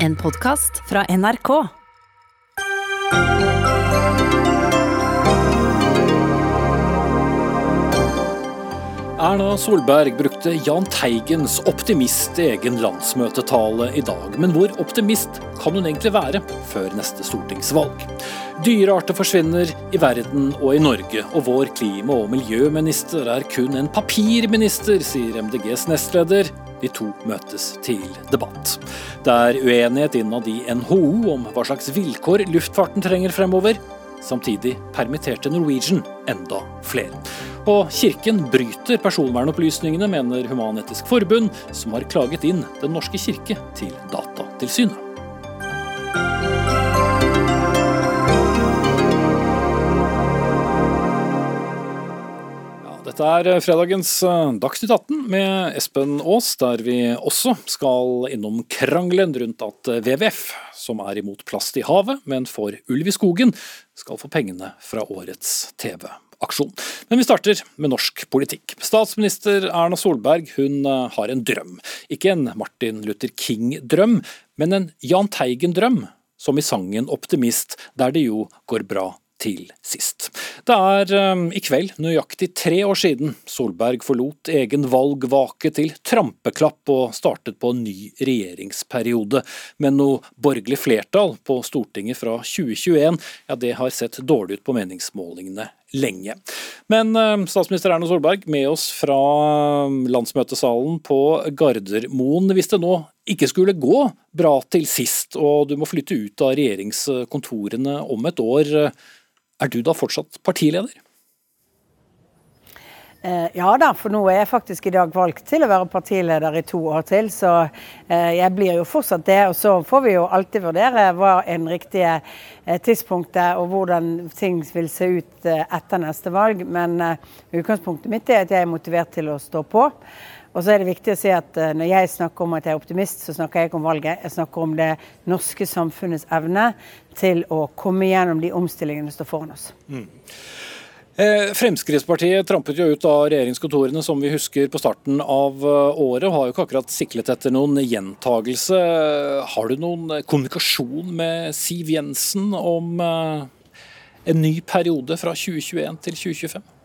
En podkast fra NRK. Erna Solberg brukte Jahn Teigens optimist egen landsmøtetale i dag. Men hvor optimist kan hun egentlig være før neste stortingsvalg? Dyrearter forsvinner i verden og i Norge, og vår klima- og miljøminister er kun en papirminister, sier MDGs nestleder. De to møtes til debatt. Det er uenighet innad i NHO om hva slags vilkår luftfarten trenger fremover. Samtidig permitterte Norwegian enda flere. Og Kirken bryter personvernopplysningene, mener Human-Etisk Forbund, som har klaget inn Den norske kirke til Datatilsynet. Dette er fredagens eh, Dagsnytt 18 med Espen Aas, der vi også skal innom krangelen rundt at WWF, som er imot plast i havet, men for ulv i skogen, skal få pengene fra årets TV-aksjon. Men vi starter med norsk politikk. Statsminister Erna Solberg hun eh, har en drøm. Ikke en Martin Luther King-drøm, men en Jahn Teigen-drøm, som i sangen 'Optimist', der det jo går bra til sist. Det er um, i kveld nøyaktig tre år siden Solberg forlot egen valgvake til trampeklapp og startet på en ny regjeringsperiode. Men noe borgerlig flertall på Stortinget fra 2021, ja det har sett dårlig ut på meningsmålingene lenge. Men um, statsminister Erna Solberg med oss fra um, landsmøtesalen på Gardermoen. Hvis det nå ikke skulle gå bra til sist, og du må flytte ut av regjeringskontorene om et år, er du da fortsatt partileder? Eh, ja da, for nå er jeg faktisk i dag valgt til å være partileder i to år til. Så eh, jeg blir jo fortsatt det. Og så får vi jo alltid vurdere hva det riktige eh, tidspunktet og hvordan ting vil se ut etter neste valg. Men utgangspunktet mitt er at jeg er motivert til å stå på. Og så er det viktig å si at Når jeg snakker om at jeg er optimist, så snakker jeg ikke om valget. Jeg snakker om det norske samfunnets evne til å komme gjennom de omstillingene som står foran oss. Mm. Fremskrittspartiet trampet jo ut av regjeringskontorene som vi husker på starten av året, og har jo ikke akkurat siklet etter noen gjentagelse. Har du noen kommunikasjon med Siv Jensen om en ny periode fra 2021 til 2025?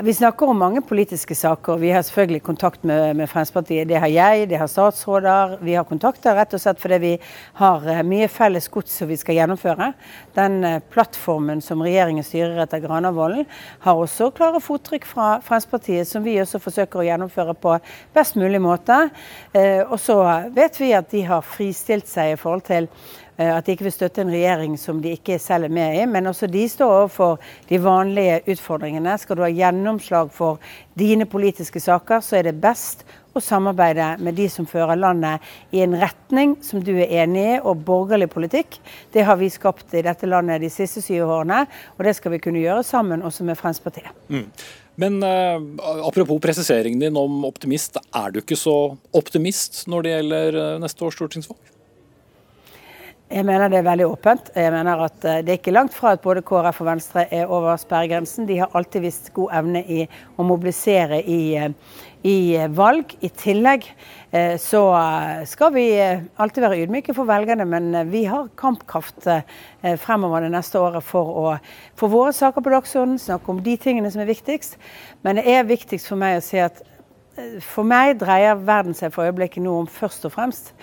Vi snakker om mange politiske saker. Vi har selvfølgelig kontakt med, med, Fremskrittspartiet. Det har jeg, det har statsråder. Vi har kontakter rett og slett fordi vi har mye felles gods som vi skal gjennomføre. Den plattformen som regjeringen styrer etter Granavolden, har også klare fottrykk fra Fremskrittspartiet, som vi også forsøker å gjennomføre på best mulig måte. Og så vet vi at de har fristilt seg i forhold til at de ikke vil støtte en regjering som de ikke selv er med i. Men også de står overfor de vanlige utfordringene. Skal du ha gjennomslag for dine politiske saker, så er det best å samarbeide med de som fører landet i en retning som du er enig i, og borgerlig politikk. Det har vi skapt i dette landet de siste syv årene, og det skal vi kunne gjøre sammen også med Fremskrittspartiet. Mm. Men uh, apropos presiseringen din om optimist, er du ikke så optimist når det gjelder uh, neste års stortingsvalg? Jeg mener det er veldig åpent. Jeg mener at Det er ikke langt fra at både KrF og Venstre er over sperregrensen. De har alltid vist god evne i å mobilisere i, i valg. I tillegg så skal vi alltid være ydmyke for velgerne, men vi har kampkraft fremover det neste året for å få våre saker på dagsordenen, snakke om de tingene som er viktigst. Men det er viktigst for meg å si at for meg dreier verden seg for øyeblikket nå om først og fremst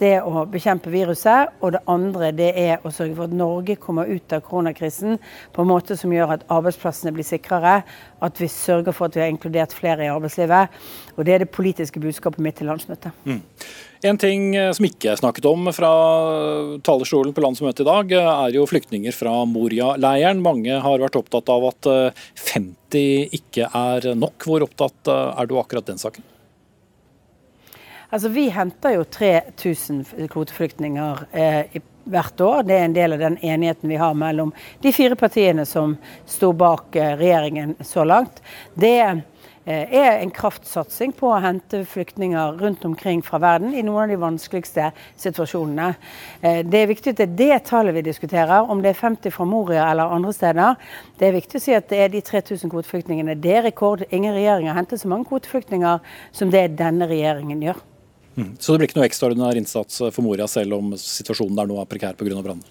det å bekjempe viruset, og det andre det er å sørge for at Norge kommer ut av koronakrisen på en måte som gjør at arbeidsplassene blir sikrere, at vi sørger for at vi har inkludert flere i arbeidslivet. Og Det er det politiske budskapet mitt til landsmøtet. Mm. En ting eh, som ikke er snakket om fra talerstolen på landsmøtet i dag, eh, er jo flyktninger fra Moria-leiren. Mange har vært opptatt av at 50 eh, ikke er nok. Hvor opptatt er du akkurat den saken? Altså, Vi henter jo 3000 kvoteflyktninger eh, hvert år. Det er en del av den enigheten vi har mellom de fire partiene som sto bak eh, regjeringen så langt. Det eh, er en kraftsatsing på å hente flyktninger rundt omkring fra verden i noen av de vanskeligste situasjonene. Eh, det er viktig at det er det tallet vi diskuterer, om det er 50 fra Moria eller andre steder. Det er viktig å si at det er de 3000 kvoteflyktningene. Det er rekord. Ingen regjering har hentet så mange kvoteflyktninger som det denne regjeringen gjør. Mm. Så det blir ikke noe ekstraordinær innsats for Moria, selv om situasjonen der nå er prekær pga. brannen?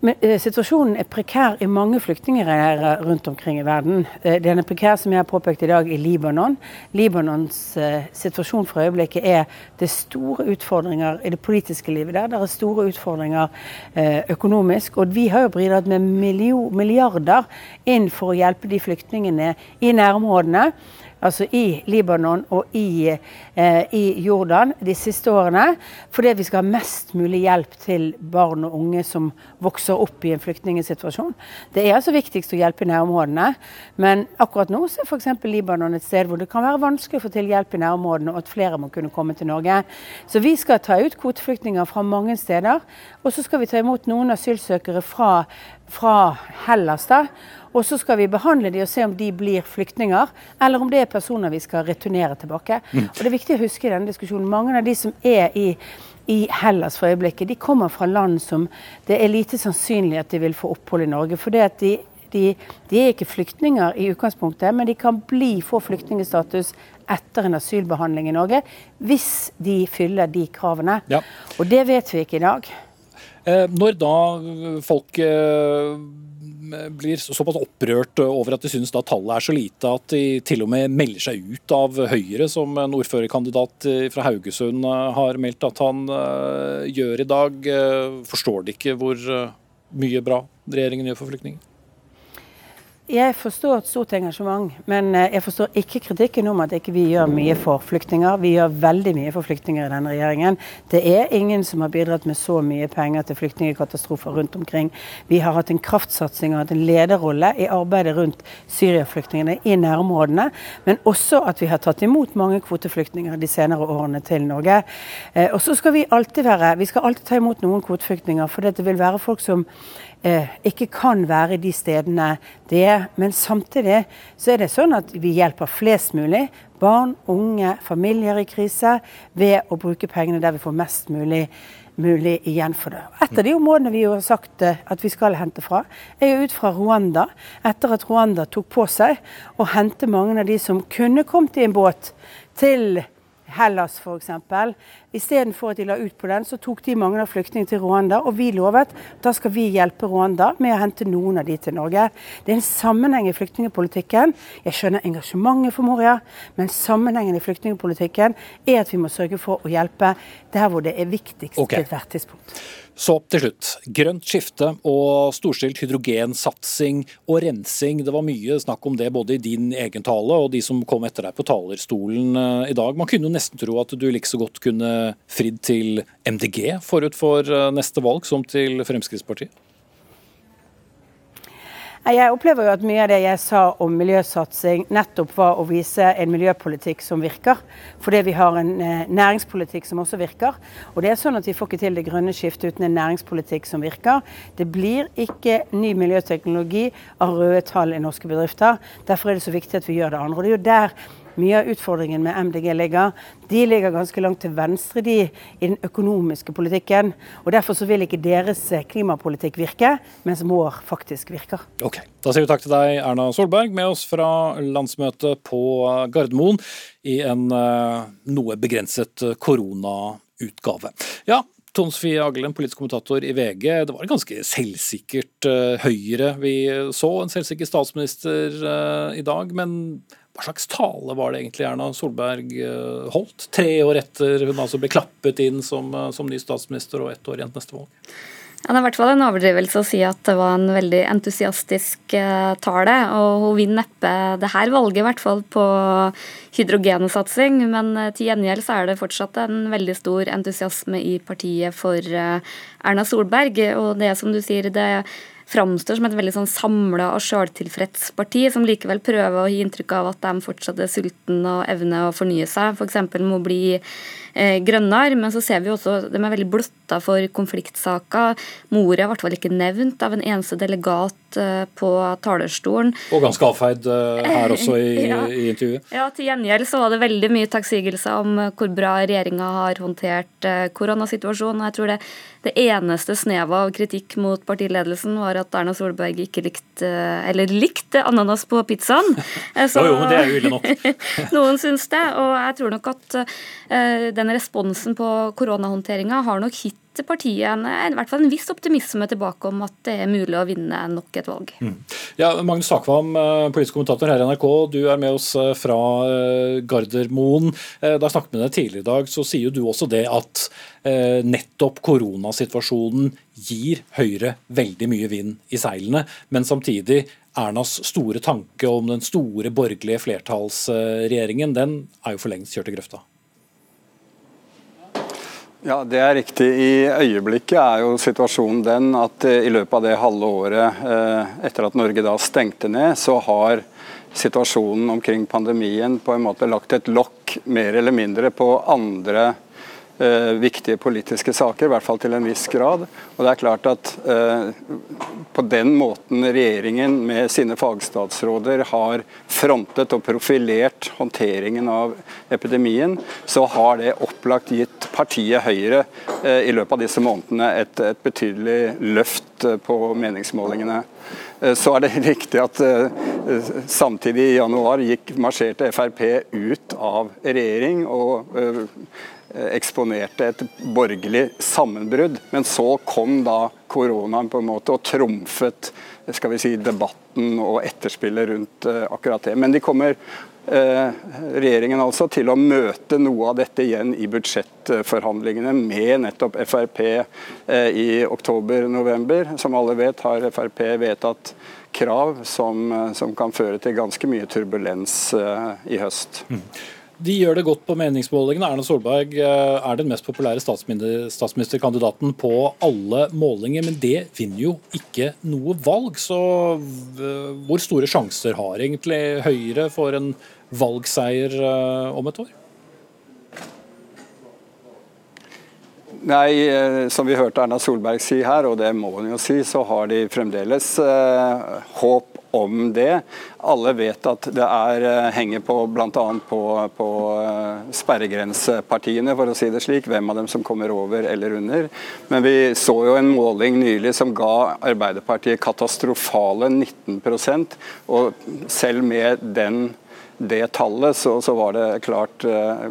Men, eh, situasjonen er prekær i mange flyktningleirer rundt omkring i verden. Eh, den er prekær, som jeg har påpekt i dag, i Libanon. Libanons eh, situasjon for øyeblikket er det store utfordringer i det politiske livet der. Det er store utfordringer eh, økonomisk. Og vi har jo bidratt med milliarder inn for å hjelpe de flyktningene i nærområdene altså i Libanon og i, eh, i, Jordan de siste årene, fordi vi skal ha mest mulig hjelp til barn og unge som vokser opp i en flyktningsituasjon. Det er altså viktigst å hjelpe i nærområdene, men akkurat nå så er f.eks. Libanon et sted hvor det kan være vanskelig å få til hjelp i nærområdene, og at flere må kunne komme til Norge. Så vi skal ta ut kvoteflyktninger fra mange steder, og så skal vi ta imot noen asylsøkere fra, fra Hellas. da, og så skal vi behandle de og se om de blir flyktninger, eller om det er personer vi skal returnere tilbake. Mm. Og Det er viktig å huske i denne diskusjonen. Mange av de som er i, i Hellas for øyeblikket, de kommer fra land som det er lite sannsynlig at de vil få opphold i Norge. for at de de, de, er ikke flyktninger i utgangspunktet, men de kan bli, få flyktningstatus etter en asylbehandling i Norge hvis de fyller de kravene. Ja. Og det vet vi ikke i dag. Eh, når da folk eh blir såpass opprørt over at de syns tallet er så lite at de til og med melder seg ut av Høyre, som en ordførerkandidat fra Haugesund eh, har meldt at han eh, gjør i dag. Eh, forstår de ikke hvor mye bra regjeringen gjør for flyktninger? Jeg forstår et stort engasjement, men eh, jeg forstår ikke kritikken om at ikke vi gjør mye for flyktninger. Vi gjør veldig mye for flyktninger i denne regjeringen. Det er ingen som har bidratt med så mye penger til flyktningkatastrofer rundt omkring. Vi har hatt en kraftsatsing og hatt en lederrolle i arbeidet rundt Syria-flyktningene i nærområdene, men også at vi har tatt imot mange kvoteflyktninger de senere årene til Norge. Eh, og så skal vi alltid være Vi skal alltid ta imot noen kvoteflyktninger, for det vil være folk som ikke kan være de stedene det er. Men samtidig så er det sånn at vi hjelper flest mulig. Barn, unge, familier i krise. Ved å bruke pengene der vi får mest mulig, mulig igjen for det. Et av de områdene vi har sagt eh, at vi skal hente fra, er jo ut fra Rwanda. Etter at Rwanda tok på seg å hente mange av de som kunne kommet i en båt til Hellas f.eks. Istedenfor at de la ut på den, så tok de mange av flyktningene til Rwanda. Og vi lovet da skal vi hjelpe Rwanda med å hente noen av de til Norge. Det er en sammenheng i flyktningpolitikken. Jeg skjønner engasjementet for Moria, men sammenhengen i flyktningpolitikken er at vi må sørge for å hjelpe der hvor det er viktigst okay. til ethvert tidspunkt. Så til slutt. Grønt skifte og storstilt hydrogensatsing og rensing. Det var mye snakk om det både i din egen tale og de som kom etter deg på talerstolen eh, i dag. Man kunne jo nesten tro at du like så godt kunne fridd til MDG forut for eh, neste valg som til Fremskrittspartiet? Jeg opplever jo at mye av det jeg sa om miljøsatsing, nettopp var å vise en miljøpolitikk som virker. Fordi vi har en eh, næringspolitikk som også virker. Og det er sånn at vi får ikke til det grønne skiftet uten en næringspolitikk som virker. Det blir ikke ny miljøteknologi av røde tall i norske bedrifter. Derfor er det så viktig at vi gjør det andre. Og det er jo der mye av utfordringen med MDG ligger. De ligger ganske langt til venstre de, i den økonomiske politikken. og Derfor så vil ikke deres eh, klimapolitikk virke, mens vår faktisk virker. Ok, Da sier vi takk til deg, Erna Solberg, med oss fra landsmøtet på Gardermoen i en uh, noe begrenset koronautgave. Ja, Tone Sofie Aglen, politisk kommentator i VG. Det var et ganske selvsikkert Høyre vi så, en selvsikker statsminister i dag. Men hva slags tale var det egentlig Erna Solberg eh, holdt, tre år etter hun altså ble klappet inn som, eh, som ny statsminister og ett år igjen neste valg? Ja, det er i hvert fall en overdrivelse å si at det var en veldig entusiastisk uh, tale. Og hun vinner neppe det her valget, i hvert fall på hydrogensatsing. Men til gjengjeld så er det fortsatt en veldig stor entusiasme i partiet for Erna Solberg. Og det som du sier, det framstår som et veldig sånn samla og sjøltilfreds parti, som likevel prøver å gi inntrykk av at de fortsatt er sultne og evner å fornye seg. For må bli grønnere. Men så ser vi også at de er veldig blotta for konfliktsaker. Moria er i hvert fall ikke nevnt av en eneste delegat på talerstolen. Og ganske avfeid her også i, ja. i, intervjuet. Ja, til gjengjeld så var det veldig mye takksigelse om hvor bra regjeringa har håndtert koronasituasjonen. Jeg tror det, det eneste snevet av kritikk mot partiledelsen var at Erna Solberg ikke likte, eller likte ananas på pizzaen. Så, jo, jo, men det er jo ille nok. noen syns det, og jeg tror nok at den responsen på koronahåndteringa har nok gitt partiet en, i hvert fall en viss optimisme tilbake om at det er mulig å vinne nok et valg. Mm. Ja, Magnus Takvam, eh, politisk kommentator her i NRK, du er med oss eh, fra eh, Gardermoen. Da jeg snakket med deg tidligere i dag, så sier du også det at nettopp koronasituasjonen gir Høyre veldig mye vind i seilene, men samtidig Ernas store tanke om den store borgerlige flertallsregjeringen, den er jo for lengst kjørt i grøfta. Ja, Det er riktig. I øyeblikket er jo situasjonen den at eh, i løpet av det halve året eh, etter at Norge da stengte ned, så har situasjonen omkring pandemien på en måte lagt et lokk mer eller mindre på andre eh, viktige politiske saker, i hvert fall til en viss grad. Og det er klart at eh, På den måten regjeringen med sine fagstatsråder har frontet og profilert håndteringen av epidemien, så har det opplagt gitt partiet Høyre eh, i løpet av disse månedene et, et betydelig løft eh, på meningsmålingene. Eh, så er det riktig at samtidig i januar gikk marsjerte Frp ut av regjering. og Eh, eksponerte et borgerlig sammenbrudd. Men så kom da koronaen på en måte og trumfet skal vi si, debatten og etterspillet rundt uh, akkurat det. Men de kommer uh, regjeringen altså til å møte noe av dette igjen i budsjettforhandlingene med nettopp Frp i oktober-november. Som alle vet har Frp vedtatt krav som, som, kan føre til ganske mye turbulens i høst. Mm. De gjør det godt på meningsmålingene. Erna Solberg eh, er den mest populære statsministerkandidaten på alle målinger, men det vinner jo ikke noe valg. Så eh, hvor store sjanser har egentlig Høyre for en valgseier eh, om et år? Nei, som vi hørte Erna Solberg si her, og det må hun jo si, så har de fremdeles håp om det. Alle vet at det er, eh, henger på bl.a. på, på eh, sperregrensepartiene, for å si det slik. Hvem av dem som kommer over eller under. Men vi så jo en måling nylig som ga Arbeiderpartiet katastrofale 19% og selv med den det tallet, så, så, var det klart uh,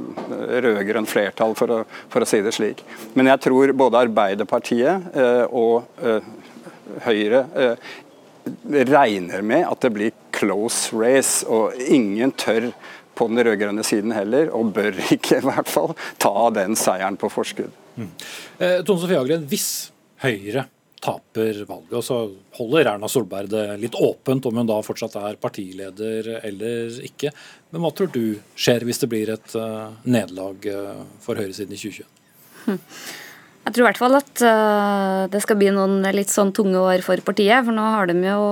rød-grønn flertall, for å, for å, si det slik. Men jeg tror både Arbeiderpartiet uh, og uh, Høyre regner med at det blir close race, og ingen tør på den rød-grønne siden heller, og bør ikke i hvert fall, ta den seieren på forskudd. Mm. Eh, Tone Sofie Aglen, hvis Høyre taper valget, og så holder Erna Solberg det litt åpent om hun da fortsatt er partileder eller ikke. Men hva tror du skjer hvis det blir et uh, nederlag uh, for høyresiden i 2021? Hm. Jeg tror i hvert fall at uh, det skal bli noen litt sånn tunge år for partiet. For nå har de jo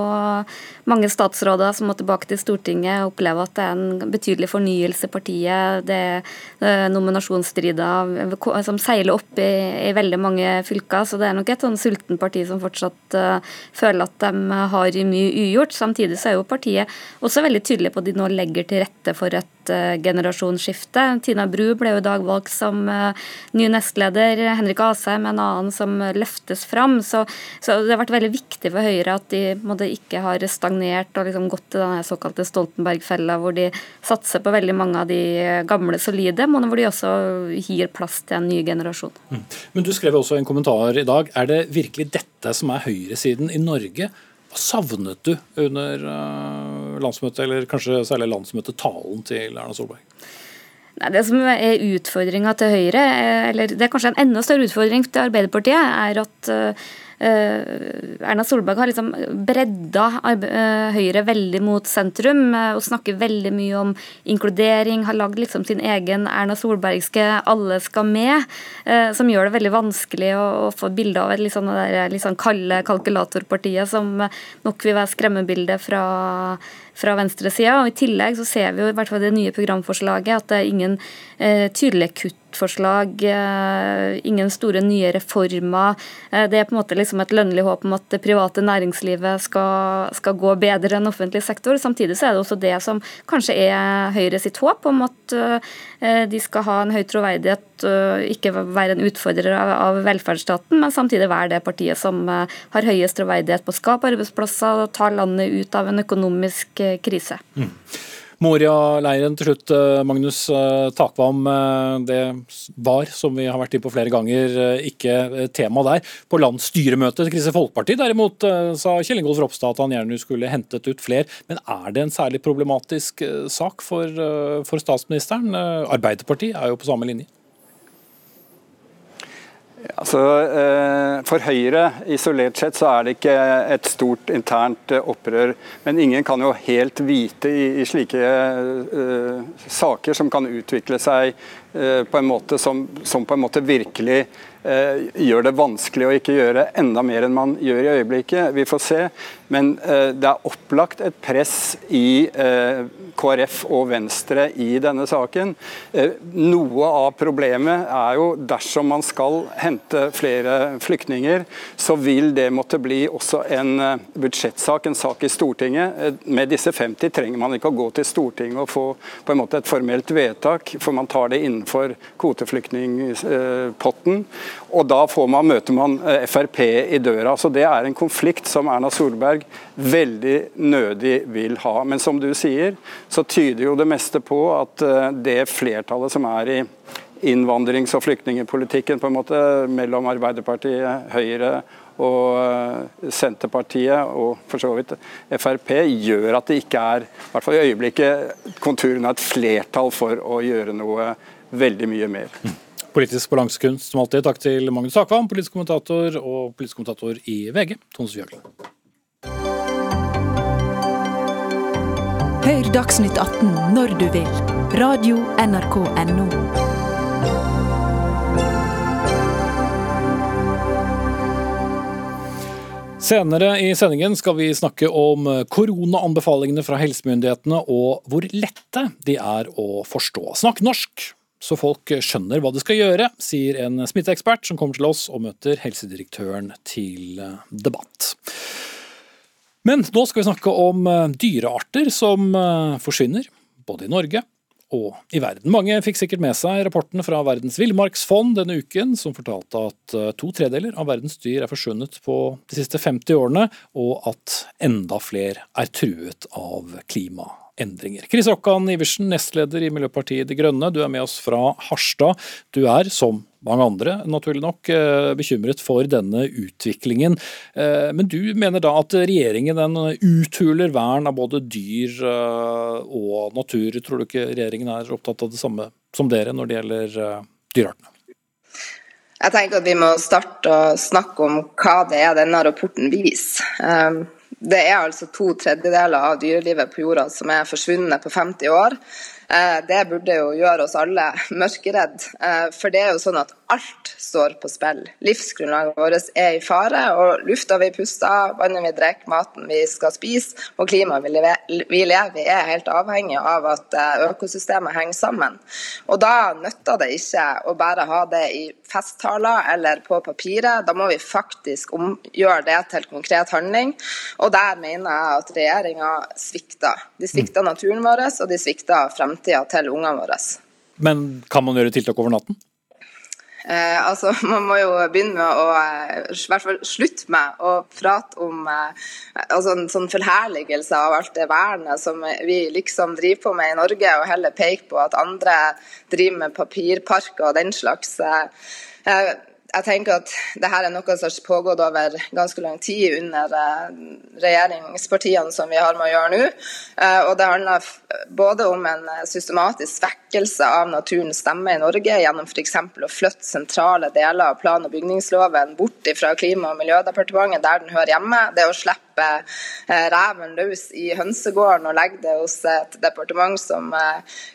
mange statsråder som må tilbake til Stortinget og oppleve at det er en betydelig fornyelse i partiet. Det er uh, nominasjonsstrider som seiler opp i, i, veldig mange fylker. Så det er nok et sånn sulten parti som fortsatt uh, føler at de har mye ugjort. Samtidig så er jo partiet også veldig tydelig på at de nå legger til rette for et generasjonsskifte. Tina Bru ble jo i dag valgt som ny nestleder. Henrik Asheim en annen som løftes fram. Så, så, det har vært veldig viktig for Høyre at de måtte, ikke har stagnert og liksom gått til den såkalte Stoltenberg-fella, hvor de satser på veldig mange av de gamle, solide, men hvor de også gir plass til en ny generasjon. Mm. Men Du skrev også en kommentar i dag. Er det virkelig dette som er høyresiden i Norge? Hva savnet du under uh, landsmøtet, eller kanskje særlig landsmøtetalen til Erna Solberg? Nei, Det som er utfordringa til Høyre, eller det er kanskje en enda større utfordring til Arbeiderpartiet, er at uh, Erna Solberg har liksom bredda uh, Høyre veldig mot sentrum uh, og snakker veldig mye om inkludering. Har lagd liksom sin egen Erna Solbergske 'alle skal med', som gjør det veldig vanskelig å, få bilde av et litt sånn, litt sånn kalde kalkulatorpartiet som nok vil være skremmebildet fra fra venstresida. I tillegg så ser vi jo i hvert fall det nye programforslaget at det er ingen eh, tydelige kuttforslag, eh, ingen store nye reformer. Det er på en måte liksom et lønnlig håp om at det private næringslivet skal, skal, gå bedre enn offentlig sektor. Samtidig så er det også det som kanskje er Høyre sitt håp, om at de skal ha en høy troverdighet, ikke være en utfordrer av velferdsstaten, men samtidig være det partiet som har høyest troverdighet på å skape arbeidsplasser og ta landet ut av en økonomisk krise. Mm. Moria-leiren til slutt, eh, Magnus eh, Takvam. Eh, det var, som vi har vært inne på flere ganger, ikke tema der. På landsstyremøtet til Kristelig Folkeparti derimot sa Kjell Ingolf Ropstad at han gjerne skulle hentet ut flere. Men er det en særlig problematisk sak for, for statsministeren? Arbeiderpartiet er jo på samme linje. Altså, eh, For Høyre isolert sett så er det ikke et stort internt eh, opprør. Men ingen kan jo helt vite i, i slike uh, saker som kan utvikle seg uh, på en måte som, som, på en måte virkelig gjør det vanskelig å ikke gjøre enda mer enn man gjør i øyeblikket. Vi får se. Men det er opplagt et press i KrF og Venstre i denne saken. Eh, noe av problemet er jo dersom man skal hente flere flyktninger, så vil det måtte bli også en eh, budsjettsak, en sak i Stortinget. Eh, med disse 50 trenger man ikke å gå til Stortinget og få på en måte et formelt vedtak, for man tar det innenfor kvoteflyktningpotten. Og da man, møter man Frp i døra. Så det er en konflikt som Erna Solberg veldig nødig vil ha. Men som du sier, så tyder jo det meste på at eh, det flertallet som er i innvandrings- og flyktningpolitikken på en måte mellom Arbeiderpartiet, Høyre og eh, Senterpartiet og for så vidt Frp, gjør at det ikke er, i hvert fall i øyeblikket, konturene av et flertall for å gjøre noe veldig mye mer. Politisk balansekunst som alltid. Takk til Magnus Akvam, politisk kommentator og politisk kommentator i VG, Tone Sjøglen. Hør Dagsnytt 18 når du vil. Radio NRK Radio.nrk.no. Senere i sendingen skal vi snakke om koronaanbefalingene fra helsemyndighetene og hvor lette de er å forstå. Snakk norsk, så folk skjønner hva de skal gjøre, sier en smitteekspert som kommer til oss og møter helsedirektøren til debatt. Men nå skal vi snakke om eh, dyrearter som eh, forsvinner, både i Norge og i verden. Mange fikk sikkert med seg rapporten fra Verdens villmarksfond denne uken, som fortalte at eh, to tredeler av verdens dyr er forsvunnet på de siste 50 årene, og at enda flere er truet av klimaendringer. Chris Rokkan Iversen, nestleder i Miljøpartiet De Grønne, du er med oss fra Harstad. Du er, som mange andre, naturlig nok, eh, bekymret for denne utviklingen. Eh, men du mener da at regjeringen den uthuler vern av både dyr eh, og natur. Tror du ikke regjeringen er opptatt av det samme som dere når det gjelder dyreartene? Jeg tenker at Vi må starte å snakke om hva det er denne rapporten viser. Det er altså to tredjedeler av dyrelivet på jorda som er forsvunnet på 50 år. Eh, det burde jo gjøre oss alle mørkeredd. Eh, for det er jo sånn at alt står på spill. Livsgrunnlaget vårt er i fare. Og lufta vi puster, vannet vi drikker, maten vi skal spise og klimaet vi lever i er helt avhengig av at eh, økosystemet henger sammen. Og da nytter det ikke å bare ha det i festtaler eller på papiret. Da må vi faktisk gjøre det til konkret handling. Og der mener jeg at regjeringa svikter. De svikter naturen vår, og de svikter framtida til ungene våre. Men kan man gjøre tiltak over natten? Eh, altså, Man må jo begynne med å eh, i hvert fall slutte med å prate om eh, altså en sånn forherligelse av alt det vernet som vi liksom driver på med i Norge, og heller peke på at andre driver med papirparker og den slags. Eh, jeg tenker at det her er noe som har pågått over ganske lang tid under eh, regjeringspartiene som vi har med å gjøre nå. Eh, og det handler både om en eh, systematisk svekkelse av naturens stemme i Norge gjennom f.eks. å flytte sentrale deler av plan- og bygningsloven bort fra Klima- og miljødepartementet der den hører hjemme. Det å slippe reven løs i hønsegården og legge det hos et departement som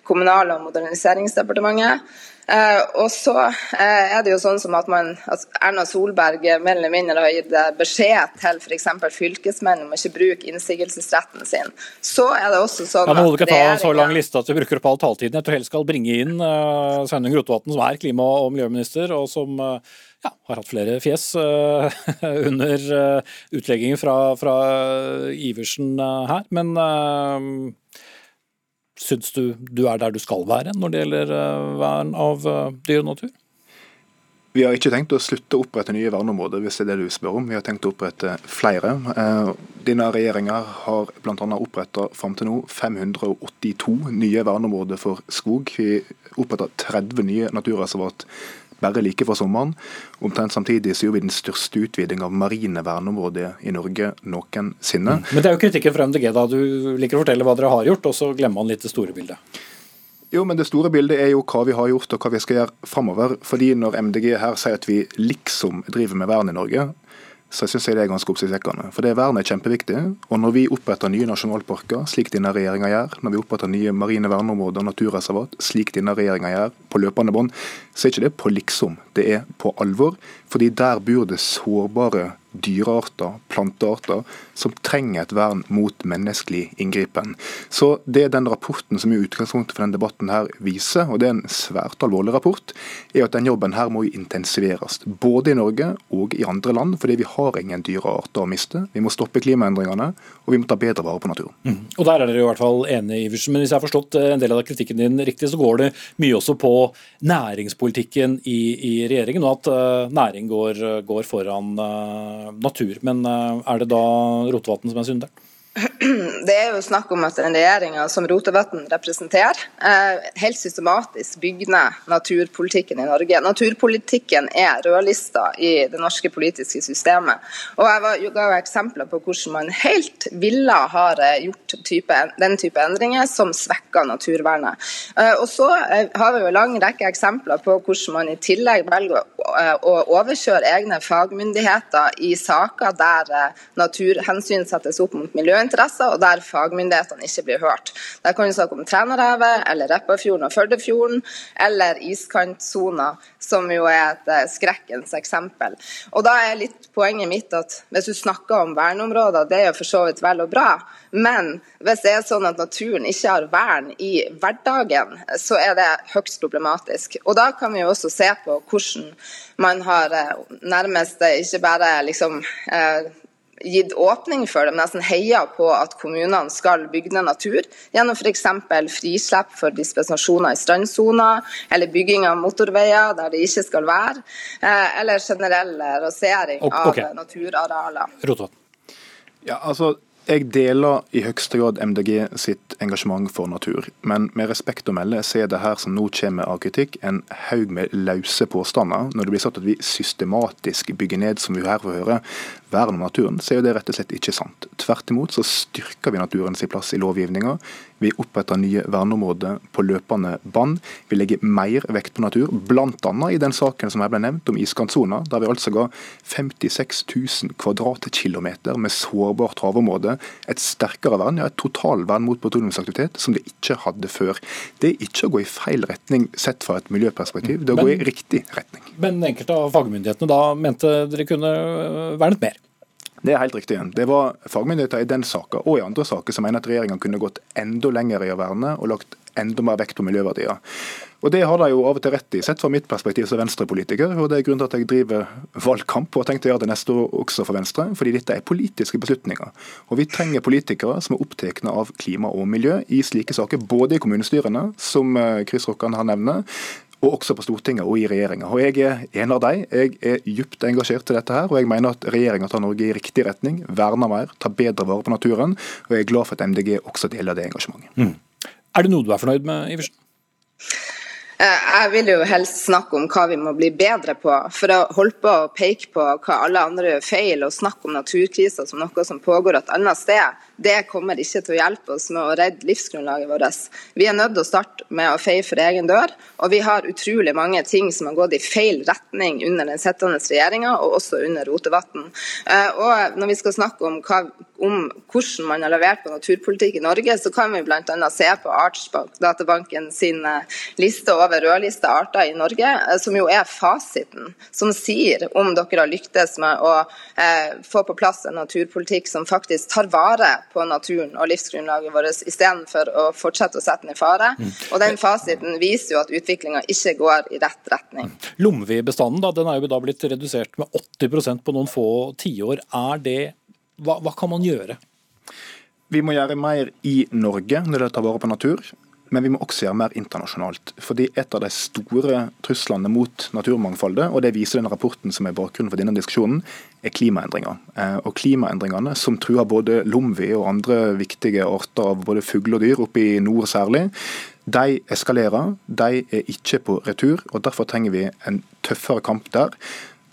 Kommunal- og moderniseringsdepartementet. Eh, og så eh, er det jo sånn som at, man, at Erna Solberg mer eller mindre har gitt beskjed til f.eks. fylkesmenn om å ikke bruke innsigelsesretten sin. Så er det også sånn holder ikke ta så lang liste at vi bruker opp all taletiden. Jeg tror helst skal bringe inn uh, Sveinung Rotevatn, som er klima- og miljøminister, og som uh, ja, har hatt flere fjes uh, under uh, utleggingen fra, fra Iversen her. Men syns du du er der du skal være når det gjelder vern av dyr og natur? Vi har ikke tenkt å slutte å opprette nye verneområder, hvis det er det du spør om. Vi har tenkt å opprette flere. Eh, denne regjeringa har bl.a. oppretta fram til nå 582 nye verneområder for skog. Vi oppretta 30 nye naturreservat bare like fra sommeren. Omtrent samtidig så gjorde vi den største utviding av marine verneområder i Norge noensinne. Mm. Men det er jo kritikken fra MDG, da. Du liker å fortelle hva dere har gjort, og så glemmer man litt det store bildet. Jo, men Det store bildet er jo hva vi har gjort og hva vi skal gjøre framover. Fordi når MDG her sier at vi liksom driver med vern i Norge, så syns jeg det er ganske oppsiktsvekkende. For det vernet er kjempeviktig. Og når vi oppretter nye nasjonalparker, slik denne regjeringa gjør, når vi oppretter nye marine verneområder og naturreservat, slik denne regjeringa gjør, på løpende bånd, så er ikke det på liksom. Det er på alvor. Fordi der bor det sårbare dyrearter, plantearter, som trenger et vern mot menneskelig inngripen. Så Det den rapporten som i utgangspunktet for denne debatten her viser, og det er en svært alvorlig rapport, er at den jobben her må intensiveres. Både i Norge og i andre land, fordi vi har ingen dyrearter å miste. Vi må stoppe klimaendringene, og vi må ta bedre vare på naturen. Mm. Og Der er dere i hvert fall enige, Iversen. Men hvis jeg har forstått eh, en del av kritikken din riktig, så går det mye også på næringspolitikken i, i regjeringen, og at uh, næring går, går foran uh, natur. Men eh, er det da Rotevatn som er synderen? Det er jo snakk om at den regjeringa som Rotevatn representerer, eh, helt systematisk bygger ned naturpolitikken i Norge. Naturpolitikken er rødlista i det norske politiske systemet. Og Jeg ga jo eksempler på hvordan man helt ville har eh, gjort type, den type endringer som svekker naturvernet. Og Så har vi jo lang rekke eksempler på hvordan man i tillegg velger å overkjøre egne fagmyndigheter i saker der naturhensyn settes opp mot miljøinteresser interesser, og der fagmyndighetene ikke blir hørt. Der kan vi snakke om Trænarevet, eller Repparfjorden og Førdefjorden, eller iskantsona, som jo er et eh, skrekkens eksempel. Og da er litt poenget mitt at hvis du snakker om verneområder, det er jo for så vidt vel og bra, men hvis det er sånn at naturen ikke har vern i hverdagen, så er det høyst problematisk. Og da kan vi jo også se på hvordan man har eh, nærmest ikke bare liksom eh, gitt åpning for det, men nesten heia på at kommunene skal bygge ned natur, gjennom f.eks. frislipp for dispensasjoner i strandsoner, eller bygging av motorveier der det ikke skal være, eh, eller generell rasering okay. naturarealer. naturarealer. Ja, altså, jeg deler i høyeste grad MDG sitt engasjement for natur, men med respekt å melde så er det her som nå kommer av kritikk, en haug med løse påstander. Når det blir sagt at vi systematisk bygger ned, som vi her får høre, vern om naturen, så er det rett og slett ikke sant. Tvert imot så styrker vi naturens plass i lovgivninga. Vi oppretter nye verneområder på løpende bånd. Vi legger mer vekt på natur, bl.a. i den saken som her ble nevnt om iskantsona, der vi altså ga 56 000 kvadratkilometer med sårbart havområde et sterkere vern, ja et totalvern mot petroleumsaktivitet, som det ikke hadde før. Det er ikke å gå i feil retning sett fra et miljøperspektiv, det er å men, gå i riktig retning. Men enkelte av fagmyndighetene da mente dere kunne vernet mer? Det er helt riktig. Det var fagmyndigheter i den saka og i andre saker som mener at regjeringa kunne gått enda lenger i å verne og lagt enda mer vekt på miljøverdier. Og Det har de jo av og til rett i, sett fra mitt perspektiv som venstrepolitiker. og Det er grunnen til at jeg driver valgkamp og har tenkt å gjøre det neste år også for Venstre. Fordi dette er politiske beslutninger. Og Vi trenger politikere som er opptatt av klima og miljø i slike saker. Både i kommunestyrene, som eh, Chris Rokkan har nevnt, og også på Stortinget og i regjeringa. Jeg er en av dem. Jeg er dypt engasjert i dette her, og jeg mener at regjeringa tar Norge i riktig retning. Verner mer, tar bedre vare på naturen. Og jeg er glad for at MDG også deler det engasjementet. Mm. Er det noe du er fornøyd med, Iversen? Eh, jeg vil jo helst snakke om hva vi må bli bedre på. For å holde på å peke på hva alle andre gjør feil, og snakke om naturkriser som noe som pågår et annet sted, det kommer ikke til å hjelpe oss med å redde livsgrunnlaget vårt. Vi er nødt til å starte med å feie for egen dør, og vi har utrolig mange ting som har gått i feil retning under den sittende regjeringa, og også under Rotevatn. Eh, og når vi skal snakke om, hva, om, hvordan man har levert på naturpolitikk i Norge, så kan vi bl.a. se på Artsdatabanken sin eh, liste over rødlista arter i Norge, eh, som jo er fasiten, som sier om dere har lyktes med å eh, få på plass en naturpolitikk som faktisk tar vare på naturen og livsgrunnlaget vårt, istedenfor å fortsette å sette den i fare. Mm. Og den fasiten viser jo at utviklinga ikke går i rett retning. Lomvibestanden Lomvi-bestanden den er jo da blitt redusert med 80% på noen få tiår. Er det hva, hva kan man gjøre? Vi må gjøre mer i Norge når det tar vare på natur. Men vi må også gjøre mer internasjonalt. Fordi Et av de store truslene mot naturmangfoldet, og det viser den rapporten som er bakgrunnen for denne diskusjonen, er klimaendringer. Eh, og Klimaendringene, som truer både lomvi og andre viktige arter av både fugl og dyr, oppe i nord særlig, de eskalerer. De er ikke på retur. og Derfor trenger vi en tøffere kamp der.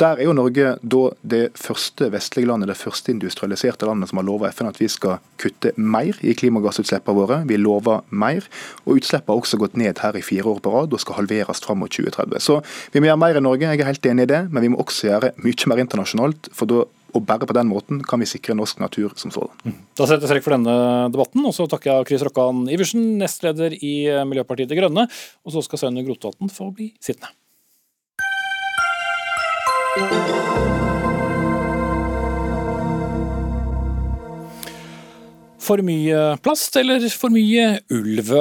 Der er jo Norge da det første vestlige landet, det første industrialiserte landet som har lova FN at vi skal kutte mer i klimagassutslippene våre. Vi lover mer. Og utslippene har også gått ned her i fire år på rad og skal halveres fram mot 2030. Så vi må gjøre mer i Norge, jeg er helt enig i det, men vi må også gjøre mye mer internasjonalt. for da og bare på den måten kan vi sikre norsk natur som sådan. Mm. Da setter jeg strekk for denne debatten, og så takker jeg Chris Rokkan Iversen, nestleder i Miljøpartiet De Grønne. Og så skal Sønne Grotevatn få bli sittende. For mye plast eller for mye ulv?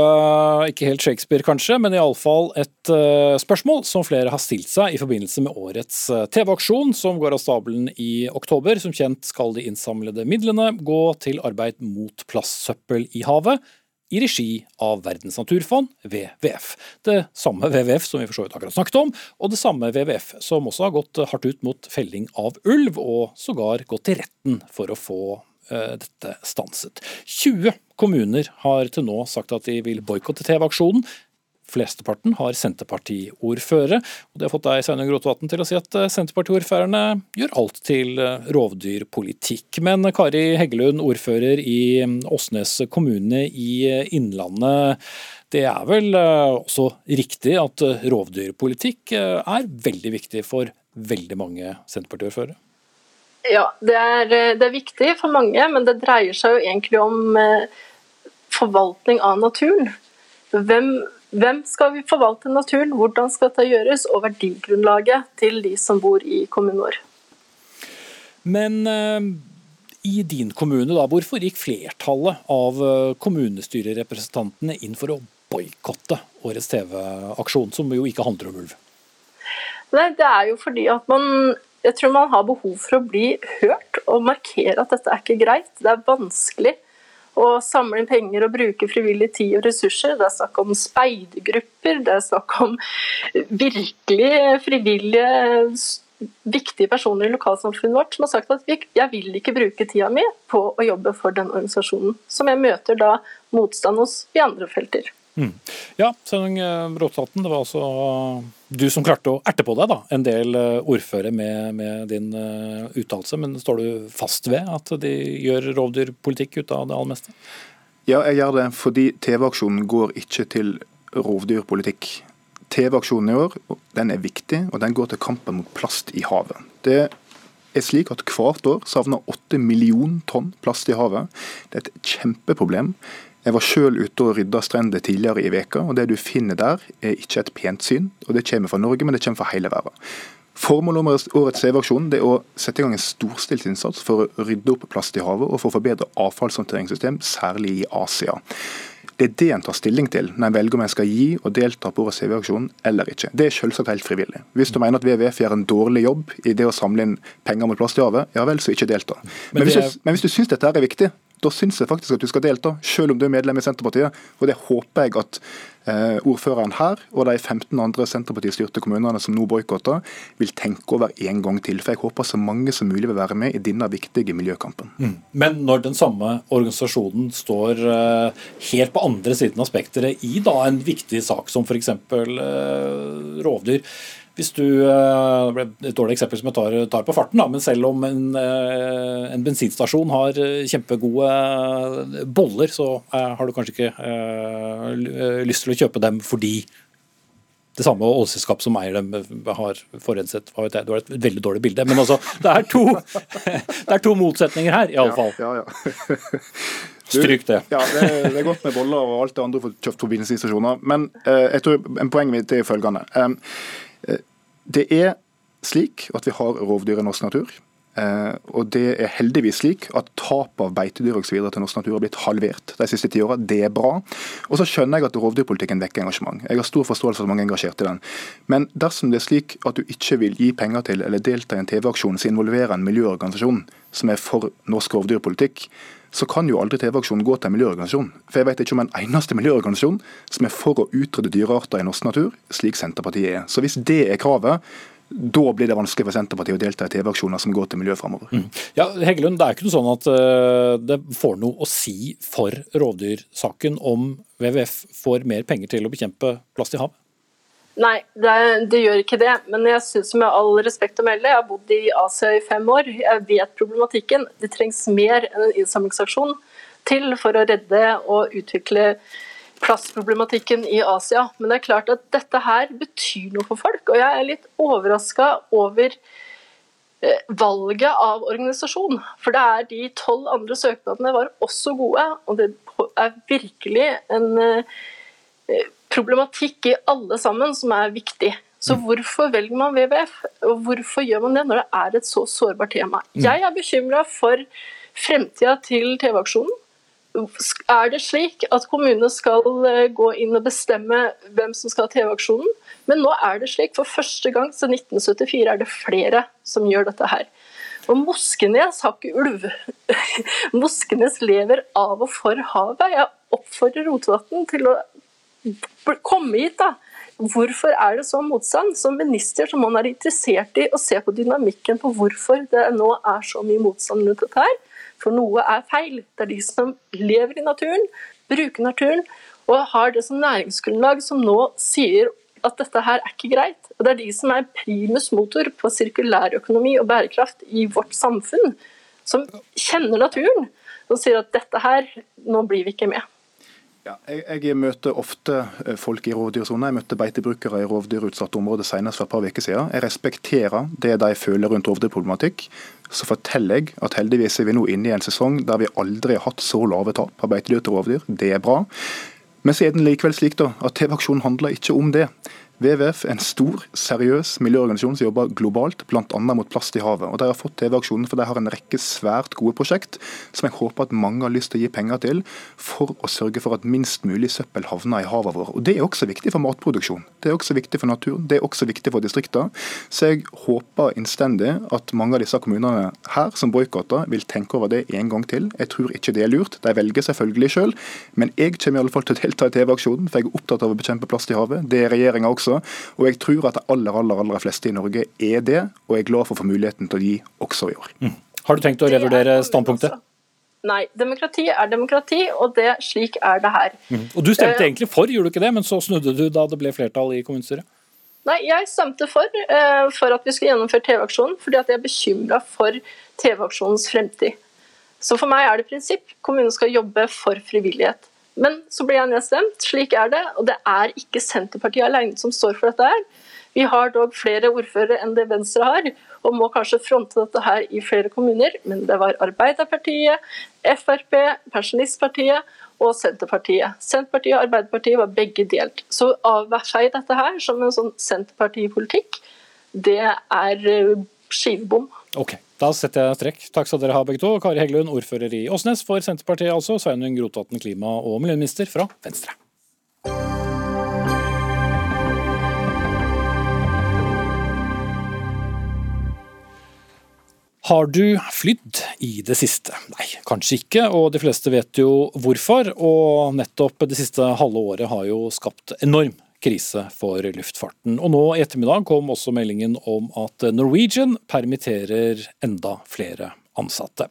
Ikke helt Shakespeare kanskje, men iallfall et uh, spørsmål som flere har stilt seg i forbindelse med årets uh, TV-aksjon som går av stabelen i oktober. Som kjent skal de innsamlede midlene gå til arbeid mot plastsøppel i havet i regi av Verdens naturfond, WWF. Det samme WWF som vi for så vidt akkurat snakket om, og det samme WWF som også har gått hardt ut mot felling av ulv, og sågar gått til retten for å få uh, dette stanset. 20 kommuner har til nå sagt at de vil boikotte TV-aksjonen. Flesteparten har Senterpartiordførere. og Det har fått deg Sveinung Rotevatn til å si at eh, Senterpartiordførerne gjør alt til eh, rovdyrpolitikk. Men Kari Heggelund, ordfører i mm, Åsnes kommune i eh, Innlandet. Det er vel også riktig at rovdyrpolitikk er veldig viktig for veldig mange Senterpartiordførere? Ja, det er, det er, viktig for mange, men det dreier seg jo egentlig om forvaltning av naturen. Hvem hvem skal vi forvalte naturen, hvordan skal dette gjøres, og verdigrunnlaget til de som bor i kommunen vår. Men uh, i din kommune, da, hvorfor gikk flertallet av uh, kommunestyrerepresentantene inn for å boikotte årets TV-aksjon, som jo ikke handler om ulv? Nei, Det er jo fordi at man jeg tror man har behov for å bli hørt og markere at dette er ikke greit. Det er vanskelig å samle penger og bruke frivillig tid og ressurser. Det er snakk om speidergrupper, det er snakk om virkelig frivillige viktige personer i lokalsamfunnet vårt som har sagt at jeg vil ikke bruke tida mi på å jobbe for den organisasjonen, som jeg møter da motstand hos i andre felter. Mm. Ja, Sveinung Bråtvatn, det var altså du som klarte å erte på deg da, en del ordfører ordførere med, med din uh, uttalelse. Men står du fast ved at de gjør rovdyrpolitikk ut av det aller meste? Ja, jeg gjør det fordi TV-aksjonen går ikke til rovdyrpolitikk. TV-aksjonen i år den er viktig, og den går til kampen mot plast i havet. Det er slik at Hvert år savner 8 millioner tonn plast i havet. Det er et kjempeproblem. Jeg var sjøl ute og rydda strender tidligere i veka, og det du finner der er ikke et pent syn. og Det kommer fra Norge, men det kommer fra hele verden. Formålet med årets CV-aksjon er å sette i gang en storstilt innsats for å rydde opp plast i havet og for å forbedre avfallshåndteringssystem, særlig i Asia. Det er det en tar stilling til når en velger om en skal gi og delta på årets CV-aksjon eller ikke. Det er selvsagt helt frivillig. Hvis du mener at WWF gjør en dårlig jobb i det å samle inn penger mot plast i havet, ja vel, så ikke delta. Men, hvis, du, men hvis du syns dette er viktig, da syns jeg faktisk at du skal delta, selv om du er medlem i Senterpartiet. Og det håper jeg at eh, ordføreren her og de 15 andre Senterparti-styrte kommunene som nå boikotter, vil tenke over en gang til. For jeg håper så mange som mulig vil være med i denne viktige miljøkampen. Mm. Men når den samme organisasjonen står eh, helt på andre siden av spekteret i da en viktig sak som f.eks. Eh, rovdyr, hvis du, eh, Det ble et dårlig eksempel som jeg tar, tar på farten, da, men selv om en, eh, en, bensinstasjon har eh, kjempegode boller, så har du kanskje ikke lyst til å kjøpe dem fordi det samme oljeselskap som eier dem, har forurenset Det var et veldig dårlig bilde. Men altså, det er to, det er to motsetninger her, i alle fall. Ja, ja, ja. Stryk det. Ja, det, det, er godt med boller og alt det andre for kjøpt på bensinstasjoner. Men eh, jeg tror en poenget mitt er følgende. Eh, det er slik at vi har rovdyr i norsk natur. Eh, og det er heldigvis slik at tap av beitedyr og så videre til norsk natur har blitt halvert de siste ti åra. Det er bra. Og så skjønner jeg at rovdyrpolitikken vekker engasjement. Jeg har stor forståelse for at mange er engasjert i den. Men dersom det er slik at du ikke vil gi penger til eller delta i en TV-aksjon som involverer en miljøorganisasjon som er for norsk rovdyrpolitikk, så kan jo aldri TV-aksjonen gå til en miljøorganisasjon. For jeg vet ikke om en eneste miljøorganisasjon som er for å utrydde dyrearter i norsk natur, slik Senterpartiet er. Så hvis det er kravet, da blir det vanskelig for Senterpartiet å delta i TV-aksjoner som går til miljø framover. Mm. Ja, Heggelund, det er ikke noe sånn at uh, det får noe å si for rovdyrsaken om WWF får mer penger til å bekjempe plast i havet? Nei, det, det, gjør ikke det. Men jeg syns med all respekt å melde, jeg har bodd i Asia i fem år, jeg vet problematikken. Det trengs mer enn en innsamlingsaksjon til for å redde og utvikle plastproblematikken i Asia. Men det er klart at dette her betyr noe for folk. Og jeg er litt overraska over eh, valget av organisasjon. For det er de tolv andre søknadene var også gode, og det er virkelig en eh, problematikk i alle sammen som er viktig. Så mm. hvorfor velger man WWF, og hvorfor gjør man det når det er et så sårbart tema? Mm. Jeg er bekymra for fremtida til TV-aksjonen. Er det slik at kommunene skal eh, gå inn og bestemme hvem som skal ha TV-aksjonen? Men nå er det slik, for første gang siden 1974 er det flere som gjør dette her. Og Moskenes har ikke ulv. Moskenes lever av og for havet. Jeg oppfordrer Rotevatn til å komme hit, da. Hvorfor er det så motstand? Som minister så må man være interessert i å se på dynamikken på hvorfor det nå er så mye motstand rundt dette her. For noe er feil. Det er de som lever i naturen, bruker naturen og har det som næringsgrunnlag, som nå sier at dette her er ikke greit. Og det er de som er primus motor på sirkulærøkonomi og bærekraft i vårt samfunn, som kjenner naturen, og sier at dette her, nå blir vi ikke med. Ja, jeg, jeg, møter ofte eh, folk i rovdyrsona. Jeg møtte beitebrukere i rovdyrutsatte områder senest for et par uker siden. Jeg respekterer det de føler rundt rovdyrproblematikk. Så forteller jeg at heldigvis er vi nå inne i en sesong der vi aldri har hatt så lave tap av beitedyr til rovdyr. Det er bra. Men så er den likevel slik da, at TV-aksjonen handler ikke om det. WWF er en stor, seriøs miljøorganisasjon som jobber globalt, bl.a. mot plast i havet. Og De har fått TV-aksjonen for de har en rekke svært gode prosjekt som jeg håper at mange har lyst til å gi penger til, for å sørge for at minst mulig søppel havner i havet vårt. Og Det er også viktig for matproduksjon. Det er også viktig for naturen, det er også viktig for distriktene. Så jeg håper innstendig at mange av disse kommunene her som boikotter, vil tenke over det en gang til. Jeg tror ikke det er lurt. De velger selvfølgelig sjøl, men jeg kommer i alle fall til å delta i TV-aksjonen, for jeg er opptatt av å bekjempe plast i havet. Det er regjeringa også også. Og jeg tror at de aller, aller, aller fleste i Norge er det, og jeg er glad for å få muligheten til å gi også i år. Mm. Har du tenkt å revurdere standpunktet? Nei, demokrati er demokrati, og det, slik er det her. Mm. Og Du stemte uh, egentlig for, gjorde du ikke det? Men så snudde du da det ble flertall i kommunestyret? Nei, jeg stemte for, uh, for at vi skulle gjennomføre TV-aksjonen, fordi at jeg er bekymra for TV-aksjonens fremtid. Så for meg er det prinsipp. Kommunen skal jobbe for frivillighet. Men så ble jeg nedstemt. Slik er det. Og det er ikke Senterpartiet alene som står for dette her. Vi har dog flere ordførere enn det Venstre har, og må kanskje fronte dette her i flere kommuner. Men det var Arbeiderpartiet, Frp, Pensjonistpartiet og Senterpartiet. Senterpartiet og Arbeiderpartiet var begge delt. Så avfei dette her som en sånn Senterpartipolitikk, det er eh, skivebom. Okay. Da setter jeg strekk. Takk skal dere ha begge to. Kari Heggelund, ordfører i Åsnes for Senterpartiet altså. Sveinung Rotevatn, klima- og miljøminister fra Venstre. Har du flydd i det siste? Nei, kanskje ikke, og de fleste vet jo hvorfor. Og nettopp det siste halve året har jo skapt enorm krise for luftfarten. Og nå i ettermiddag kom også meldingen om at Norwegian permitterer enda flere ansatte.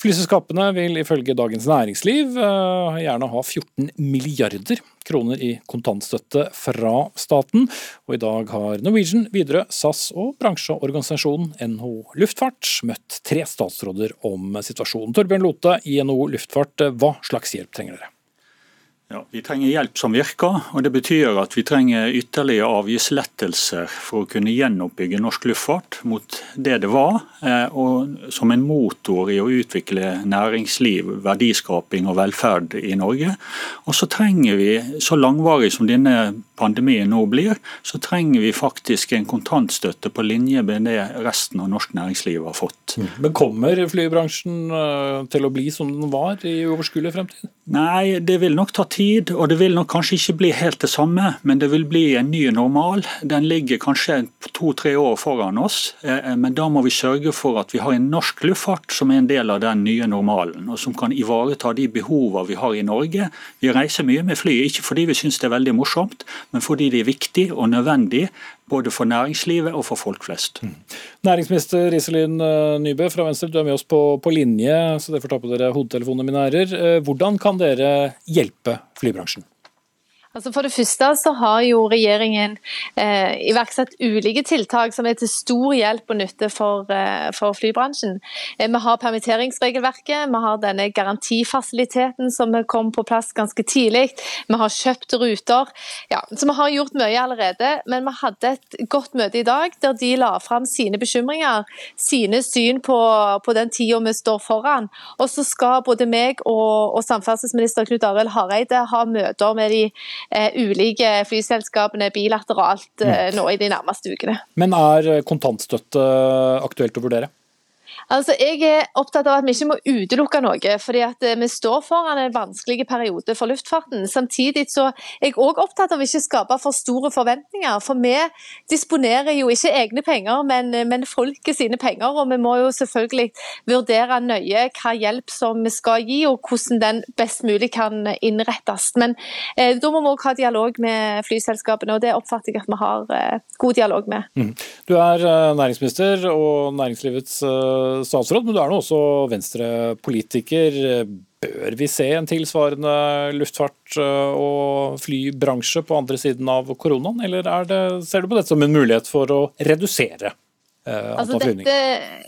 Flyselskapene vil ifølge Dagens Næringsliv eh, gjerne ha 14 milliarder kroner i kontantstøtte fra staten. Og i dag har Norwegian, Widerøe, SAS og bransjeorganisasjonen NHO Luftfart møtt tre statsråder om situasjonen. Torbjørn Lote i NHO Luftfart, hva slags hjelp trenger dere? Ja, Vi trenger hjelp som virker, og det betyr at vi trenger ytterligere avgiftslettelser for å kunne gjenoppbygge norsk luftfart mot det det var, eh, og som en motor i å utvikle næringsliv, verdiskaping og velferd i Norge. Og så trenger vi, så langvarig som denne pandemien nå blir, så trenger vi faktisk en kontantstøtte på linje med det resten av norsk næringsliv har fått. Mm. Men kommer flybransjen eh, til å bli som den var i overskuelig fremtid? Nei, det vil nok ta tid, og det vil nok kanskje ikke bli helt det samme, men det vil bli en ny normal. Den ligger kanskje to-tre år foran oss, eh, men da må vi sørge for at vi har en norsk luftfart som er en del av den nye normalen, og som kan ivareta de behovene vi har i Norge. Vi reiser mye med fly, ikke fordi vi syns det er veldig morsomt, men fordi det er viktig og nødvendig både for næringslivet og for folk flest. Mm. Næringsminister Iselin eh, Nybø fra Venstre, du er med oss på, på linje, så det får ta på dere hodetelefonene, mine ærer. Eh, hvordan kan dere hjelpe flybransjen? Altså For det første så har jo regjeringen eh, iverksatt ulike tiltak som er til stor hjelp og nytte for, eh, for flybransjen. Eh, vi har permitteringsregelverket, vi har denne garantifasiliteten som kom på plass ganske tidlig. Vi har kjøpt ruter. Ja, så vi har gjort mye allerede. Men vi hadde et godt møte i dag der de la fram sine bekymringer, sine syn på, på den tida vi står foran. Og så skal både meg og, og samferdselsminister Knut Arild Hareide ha møter med de ulike flyselskapene bilateralt eh, nå i de nærmeste ukene. Men er kontantstøtte aktuelt å vurdere? Altså, Jeg er opptatt av at vi ikke må utelukke noe, fordi at eh, vi står foran en vanskelig periode for luftfarten. Samtidig så er jeg òg opptatt av å ikke skape for store forventninger. For vi disponerer jo ikke egne penger, men, men folket sine penger. Og vi må jo selvfølgelig vurdere nøye hva hjelp som vi skal gi, og hvordan den best mulig kan innrettes. Men eh, da må vi òg ha dialog med flyselskapene, og det oppfatter jeg at vi har eh, god dialog med. Mm. Du er eh, næringsminister og næringslivets eh, statsråd, men du er nå også Venstre-politiker. Bør vi se en tilsvarende luftfart- og flybransje på andre siden av koronaen, eller det, ser du på dette som en mulighet for å redusere Eh, altså dette,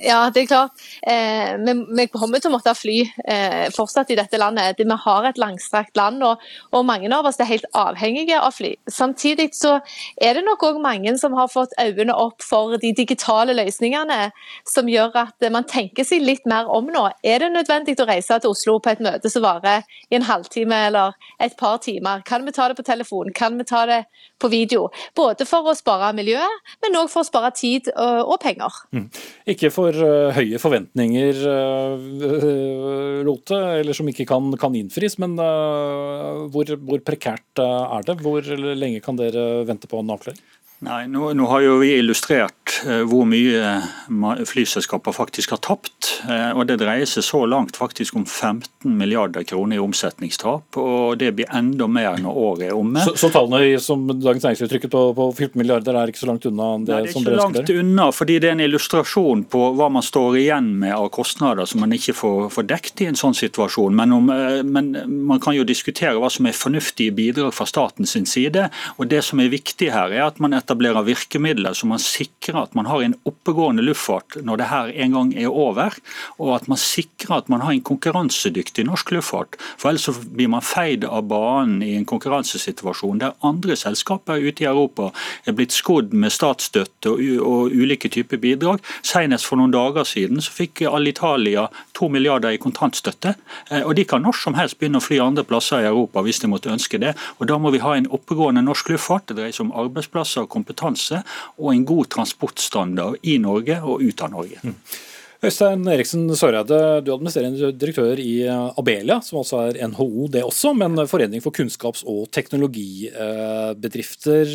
ja, det er klart. Eh, vi, vi, kommer til å måtte fly eh, fortsatt i dette landet. Vi har et langstrakt land, og, og, mange av oss er helt avhengige av fly. Samtidig så er det nok òg mange som har fått øynene opp for de digitale løsningene, som gjør at man tenker seg litt mer om nå. Er det nødvendig å reise til Oslo på et møte som varer i en halvtime eller et par timer? Kan vi ta det på telefon? Kan vi ta det på video? Både for å spare miljøet, men òg for å spare tid og, og penger penger. Mm. Ikke for uh, høye forventninger, uh, Lote, eller som ikke kan, kan innfris. Men uh, hvor, hvor, prekært er det? Hvor lenge kan dere vente på en avklaring? Nei, nå, nå, har jo vi illustrert eh, hvor mye flyselskaper faktisk har tapt. Eh, og Det dreier seg så langt faktisk om 15 milliarder kroner i omsetningstap. Og det blir enda mer når året er omme. Så, så tallene som Dagens Næringsliv trykket på, på 14 milliarder er ikke så langt unna? Det, Nei, det er ikke langt unna, fordi det er en illustrasjon på hva man står igjen med av kostnader som man ikke får, får dekt i en sånn situasjon. Men, om, eh, men, man kan jo diskutere hva som er fornuftige bidrag fra statens side. og Det som er viktig her, er at man etablerer virkemidler så man sikrer at man har en oppegående luftfart når det her en gang er over, og at man sikrer at man har en konkurransedyktig norsk luftfart. For ellers blir man feid av banen i en konkurransesituasjon der andre selskaper ute i Europa er blitt skodd med statsstøtte og, og ulike typer bidrag. Senest for noen dager siden så fikk Alitalia to milliarder i kontantstøtte. Eh, og De kan når som helst begynne å fly andre plasser i Europa hvis de måtte ønske det. og Da må vi ha en oppegående norsk luftfart. Det dreier seg om arbeidsplasser og kompetanse og en god transportstandard i Norge og ut av Norge. Mm. Øystein Eriksen Søreide, du er administrerende direktør i Abelia, som altså er NHO det også, men Forening for kunnskaps- og teknologibedrifter.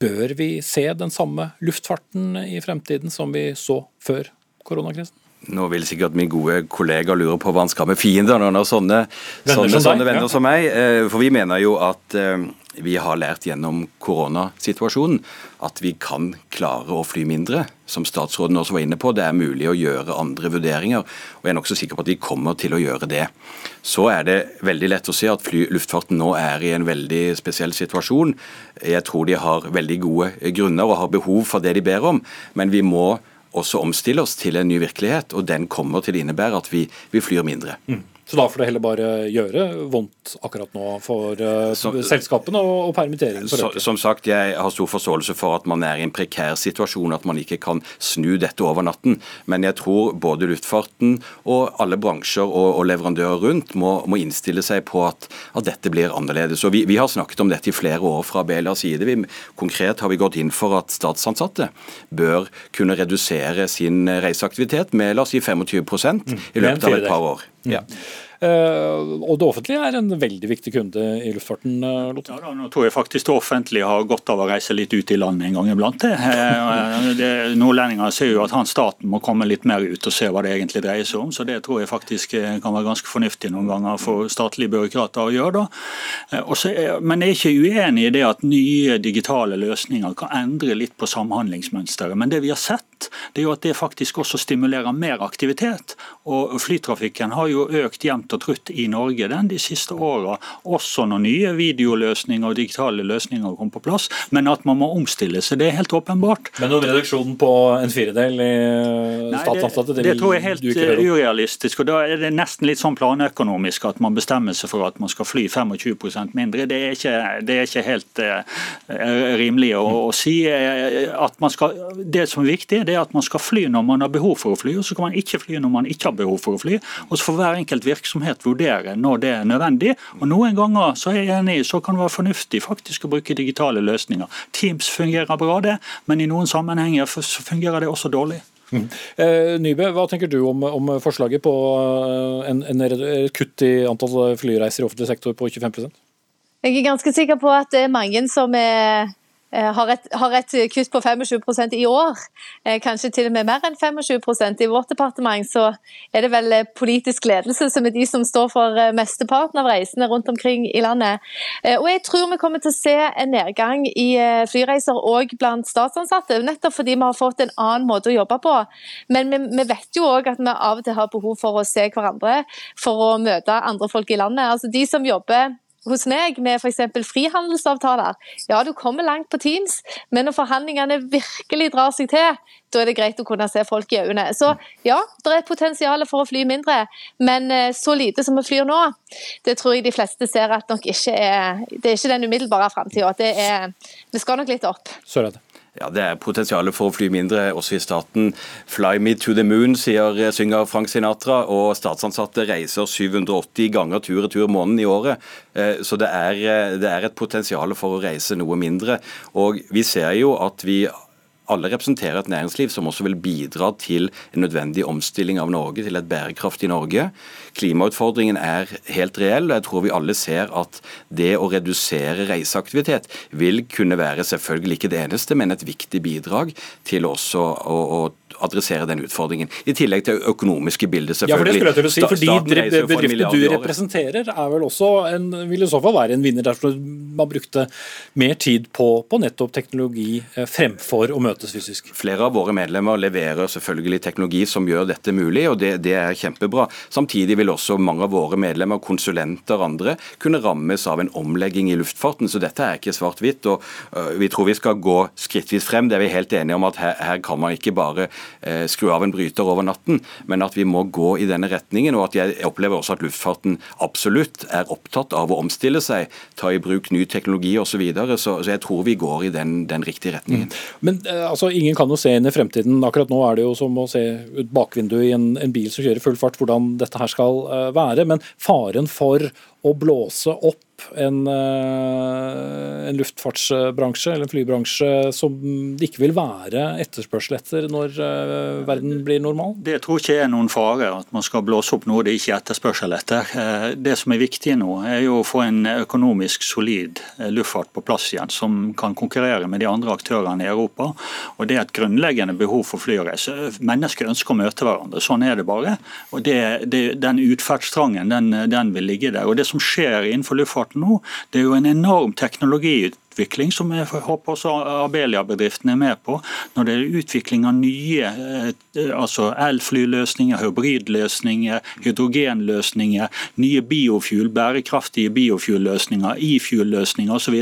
Bør vi se den samme luftfarten i fremtiden som vi så før koronakrisen? Nå vil sikkert min gode kollega lure på hva han skal med fiender når sånne, venner, sånne, sånne venner ja. som meg. Eh, for vi mener jo at eh, vi har lært gjennom koronasituasjonen at vi kan klare å fly mindre. Som statsråden også var inne på, det er mulig å gjøre andre vurderinger. Og jeg er nokså sikker på at vi kommer til å gjøre det. Så er det veldig lett å se at fly, luftfarten nå er i en veldig spesiell situasjon. Jeg tror de har veldig gode grunner og har behov for det de ber om. Men vi må også omstille oss til en ny virkelighet, og den kommer til å innebære at vi, vi flyr mindre. Mm. Så da får det heller bare gjøre vondt akkurat nå for uh, som, selskapene og, og permittering så, Som sagt, jeg har stor forståelse for at man er i en prekær situasjon, at man ikke kan snu dette over natten. Men jeg tror både luftfarten og alle bransjer og, og leverandører rundt må, må, innstille seg på at, at dette blir annerledes. Og vi, vi, har snakket om dette i flere år fra Belias side. Vi, konkret har vi gått inn for at statsansatte bør kunne redusere sin reiseaktivitet med la oss si 25% i løpet av et par år. Ja. Mm. Eh, og det offentlige er en veldig viktig kunde i luftfarten. Eh, Lotte. Ja, nå tror jeg faktisk det offentlige har godt av å reise litt ut i landet en gang iblant. det. nordlendinger ser jo at han staten må komme litt mer ut og se hva det egentlig dreier seg om. Så det tror jeg faktisk kan være ganske fornuftig noen ganger for statlige byråkrater å gjøre. da. Også, men jeg er ikke uenig i det at nye digitale løsninger kan endre litt på samhandlingsmønsteret. Men det vi har sett, det er jo at det faktisk også stimulerer mer aktivitet. Og flytrafikken har jo økt jevnt og trutt i Norge den de siste åra, også når nye videoløsninger og digitale løsninger kom på plass. Men at man må omstille seg, det er helt åpenbart. Men noen reduksjon på en firedel i statsansatte, det, det, tror jeg er helt eh, urealistisk. og Da er det nesten litt sånn planøkonomisk at man bestemmer seg for at man skal fly 25% mindre. Det er ikke, det er ikke helt uh, rimelig å, å, si. Eh, at man skal, Det som er viktig, det er at man skal fly når man har behov for å fly, og så kan man ikke fly når man ikke har behov for å fly. og så får hver enkelt virksomhet virksomhet vurdere når det er nødvendig. Og Noen ganger så er jeg enig, så kan det være fornuftig faktisk å bruke digitale løsninger. Teams fungerer bra, det, men i noen sammenhenger fungerer det også dårlig. Mm. Eh, Nybø, hva tenker du om, om forslaget på eh, en, en, kutt i antall flyreiser i offentlig sektor på 25% Jeg er ganske sikker på at det er mange som er har et, har et, kutt på 25 i år, eh, kanskje til og med mer enn 25 I vårt departement så er det vel eh, politisk ledelse som er de som står for mesteparten av reisene rundt omkring i landet. Og Jeg tror vi kommer til å se en nedgang i flyreiser òg blant statsansatte, nettopp fordi vi har fått en annen måte å jobbe på. Men vi, vi vet jo òg at vi av og til har behov for å se hverandre, for å møte andre folk i landet. Altså De som jobber hos meg med f.eks. frihandelsavtaler. Ja, du kommer langt på Teams, men når forhandlingene virkelig drar seg til, da er det greit å kunne se folk i øynene. Så ja, det er potensial for å fly mindre, men eh, så lite som vi flyr nå, det tror jeg de fleste ser at nok ikke er Det er ikke den umiddelbare framtida. Vi skal nok litt opp. Sørede. Ja, Det er potensialet for å fly mindre også i staten. 'Fly me to the moon', sier eh, synger Frank Sinatra. Og statsansatte reiser 780 ganger tur-retur måneden i året. Eh, så det er, eh, det er et potensial for å reise noe mindre. Og vi ser jo at vi alle representerer et næringsliv som også vil bidra til en nødvendig omstilling av Norge til et bærekraftig Norge. Klimautfordringen er helt reell, og jeg tror vi alle ser at det å redusere reiseaktivitet vil kunne være selvfølgelig ikke det eneste, men et viktig bidrag til også å, å adressere den utfordringen. I tillegg til økonomiske bilder, selvfølgelig. Ja, for det skulle jeg til å si, fordi Bedriften du representerer er vel også en, vil i så fall være en vinner dersom man brukte mer tid på, på, nettopp teknologi eh, fremfor å møtes fysisk. Flere av våre medlemmer leverer selvfølgelig teknologi som gjør dette mulig, og det, det er kjempebra. Samtidig vil også mange av våre medlemmer, konsulenter og andre, kunne rammes av en omlegging i luftfarten. Så dette er ikke svart-hvitt. og uh, Vi tror vi skal gå skrittvis frem. Det er vi helt enige om at her, her kan man ikke bare skru av en bryter over natten, men at vi må gå i denne retningen. og at Jeg opplever også at luftfarten absolutt er opptatt av å omstille seg, ta i bruk ny teknologi osv. Så, videre, så så jeg tror vi går i den, den riktige retningen. Mm. Men eh, altså, Ingen kan jo se inn i fremtiden. Akkurat nå er det jo som å se ut bakvinduet i en, en bil som kjører full fart, hvordan dette her skal uh, være. Men faren for å blåse opp en, eh, en, luftfartsbransje eller en flybransje som det ikke vil være etterspørsel etter når eh, verden blir normal? Det tror ikke er noen fare, at man skal blåse opp noe det ikke er etterspørsel etter. Eh, det som er viktig nå, er jo å få en økonomisk solid luftfart på plass igjen, som kan konkurrere med de andre aktørene i Europa. Og Det er et grunnleggende behov for flyreise. Mennesker ønsker å møte hverandre, sånn er det bare. Og det, det, Den utferdstrangen den, den vil ligge der. Og Det som skjer innenfor luftfarten nå, det er jo en enorm teknologi utvikling, som jeg håper også Abelia-bedriften er med på. Når det er utvikling av nye altså elflyløsninger, hybridløsninger, hydrogenløsninger, nye biofuel, bærekraftige biofuel-løsninger, e-fuel-løsninger osv.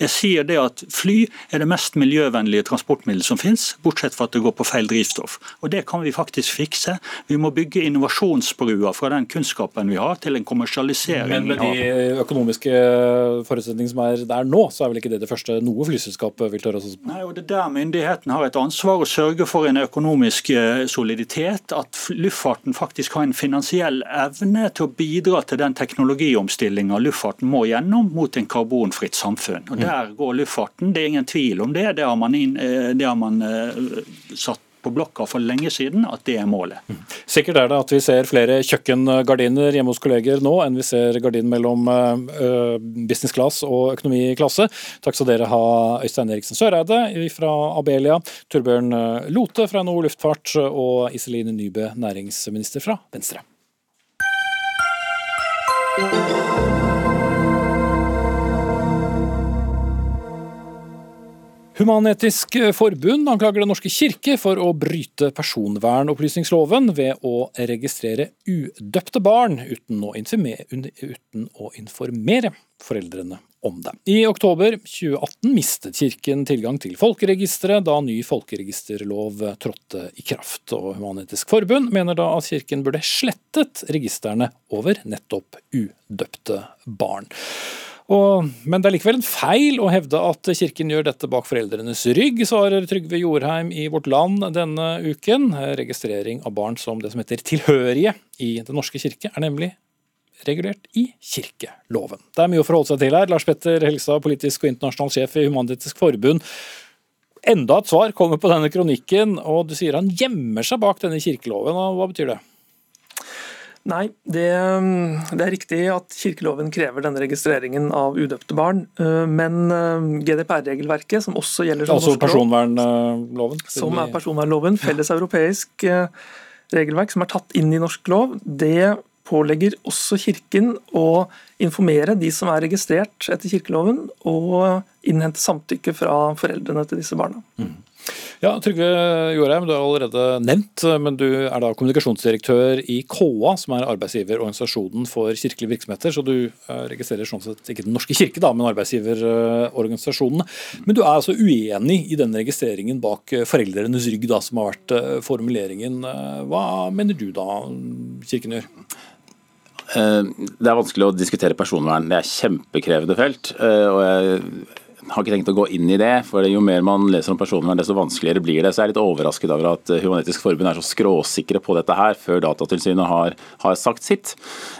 Jeg sier det at fly er det mest miljøvennlige transportmiddelet som finnes, bortsett fra at det går på feil drivstoff. Og Det kan vi faktisk fikse. Vi må bygge innovasjonsbruer fra den kunnskapen vi har, til en kommersialisering. Men med de økonomiske forutsetningene som er der nå, så er vel ikke det det første noe flyselskap vil tørre å Nei, og Det er der myndighetene har et ansvar å sørge for en økonomisk eh, soliditet. At luftfarten faktisk har en finansiell evne til å bidra til den teknologiomstillinga luftfarten må gjennom mot en karbonfritt samfunn. Og Der går luftfarten, det er ingen tvil om det. Det har man, inn, eh, det har man uh, satt på blokka for lenge siden at det er målet. Sikkert er det at vi ser flere kjøkkengardiner hjemme hos kolleger nå enn vi ser gardin mellom business class og økonomiklasse. Takk skal dere ha, Øystein Eriksen Søreide fra Abelia, Torbjørn Lote fra NHO Luftfart og Iselin Nybø, næringsminister fra Venstre. Human-Etisk Forbund anklager Den norske kirke for å bryte personvernopplysningsloven ved å registrere udøpte barn uten å, uten å informere foreldrene om det. I oktober 2018 mistet Kirken tilgang til folkeregisteret da ny folkeregisterlov trådte i kraft. Og Human-Etisk Forbund mener da at Kirken burde slettet registrene over nettopp udøpte barn. Og, men det er likevel en feil å hevde at Kirken gjør dette bak foreldrenes rygg, svarer Trygve Jorheim i Vårt Land denne uken. Registrering av barn som det som heter tilhørige i Den norske kirke, er nemlig regulert i kirkeloven. Det er mye å forholde seg til her. Lars Petter Helstad, politisk og internasjonal sjef i Human-Etisk Forbund. Enda et svar kommer på denne kronikken, og du sier han gjemmer seg bak denne kirkeloven. Hva betyr det? Nei, det, det, er riktig at kirkeloven krever denne registreringen av udøpte barn. Eh, men eh, GDPR-regelverket, som også gjelder som Altså personvernloven? Som er personvernloven, felles europeisk eh, regelverk som er tatt inn i norsk lov, det pålegger også Kirken å informere de som er registrert etter kirkeloven, og innhente samtykke fra foreldrene til disse barna. Mm. Ja, Trygve Jorheim, du har allerede nevnt, men du er da kommunikasjonsdirektør i KA, som er arbeidsgiverorganisasjonen for kirkelige virksomheter. Så du eh, registrerer sånn sett ikke Den norske kirke, da, men arbeidsgiverorganisasjonene. Men du er altså uenig i den registreringen bak foreldrenes rygg, da, som har vært eh, formuleringen. Hva mener du da Kirken gjør? Eh, det er vanskelig å diskutere personvern. Det er kjempekrevende felt. og jeg har ikke tenkt å gå inn i det, for jo mer man leser om personvern, desto vanskeligere blir det. Så jeg er litt overrasket over at Human-Etisk Forbund er så skråsikre på dette her, før Datatilsynet har, har sagt sitt.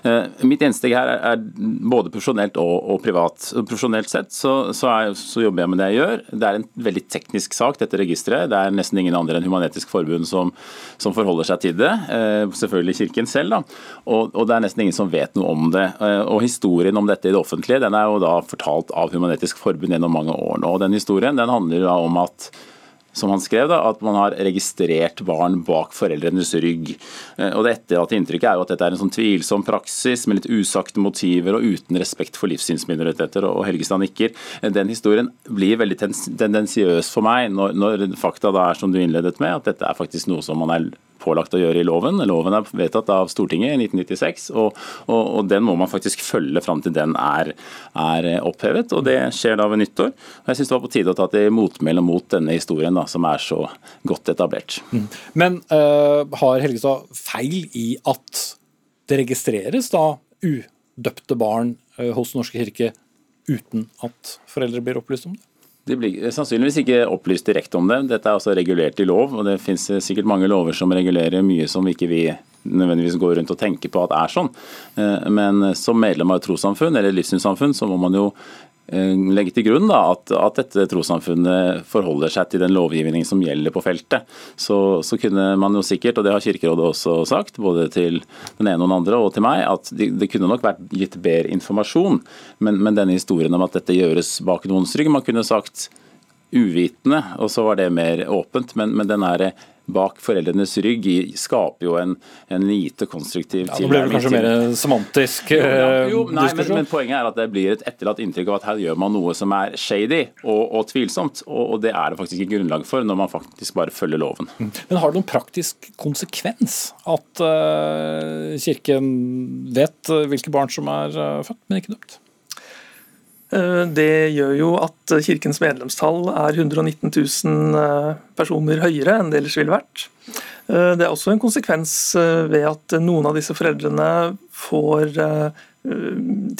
Eh, mitt eneste her er, både profesjonelt og, og privat. Profesjonelt sett så, så, er, så, jobber jeg med det jeg gjør. Det er en veldig teknisk sak, dette registeret. Det er nesten ingen andre enn Human-Etisk Forbund som, som, forholder seg til det. Eh, selvfølgelig Kirken selv, da. Og, og, det er nesten ingen som vet noe om det. Eh, og historien om dette i det offentlige, den er jo da fortalt av Human-Etisk Forbund gjennom mange år nå. og Den historien den handler da om at som han skrev, da, at man har registrert barn bak foreldrenes rygg. Eh, og det etterlatte inntrykket er jo at dette er en sånn tvilsom praksis med litt usagte motiver og uten respekt for livssynsminoriteter. Og Helgestad nikker. Den historien blir veldig tendensiøs for meg når, når fakta da er som du innledet med, at dette er faktisk noe som man er pålagt å gjøre i loven. Loven er vedtatt av Stortinget i 1996, og, og, og den må man faktisk følge fram til den er, er, opphevet. og Det skjer da ved nyttår. Og Jeg syns det var på tide å ta til motmæle mot denne historien, da, som er så godt etablert. Mm. Men uh, har Helgestad feil i at det registreres da udøpte barn uh, hos norske kirke uten at foreldre blir opplyst om det? De blir sannsynligvis ikke opplyst direkte om det. Dette er altså regulert i lov, og det finnes sikkert mange lover som regulerer mye som ikke vi nødvendigvis går rundt og tenker på at er sånn. Eh, men som medlem av et trossamfunn eller livssynssamfunn, så må man jo eh, legge til grunn da, at, at, dette trossamfunnet forholder seg til den lovgivning som gjelder på feltet. Så, så, kunne man jo sikkert, og det har Kirkerådet også sagt, både til den ene og den andre og til meg, at det, det kunne nok vært gitt bedre informasjon. Men, men, denne historien om at dette gjøres bak noens rygg, man kunne sagt uvitende, og så var det mer åpent. Men, men den her bak foreldrenes rygg skaper jo en, en lite konstruktiv ja, Nå ble det kanskje mer semantisk jo, ja, jo, nei, men, men, Poenget er at det blir et etterlatt inntrykk av at her gjør man noe som er shady og, og tvilsomt. Og, og, det er det faktisk ikke grunnlag for når man faktisk bare følger loven. Men har det noen praktisk konsekvens at uh, Kirken vet hvilke barn som er uh, født, men ikke døpt? Eh, det gjør jo at kirkens medlemstall er 119 000 eh, personer høyere enn det ellers ville vært. Eh, det er også en konsekvens ved at noen av disse foreldrene får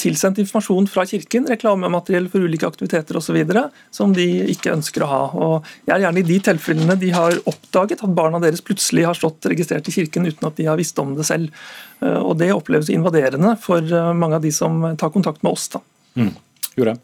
tilsendt informasjon fra kirken, reklamemateriell for ulike aktiviteter osv., som de ikke ønsker å ha. Og jeg er gjerne i de tilfellene de har oppdaget at barna deres plutselig har stått registrert i kirken uten at de har visst om det selv. Og Det oppleves invaderende for mange av de som tar kontakt med oss. da. Mm. Gjorde jeg.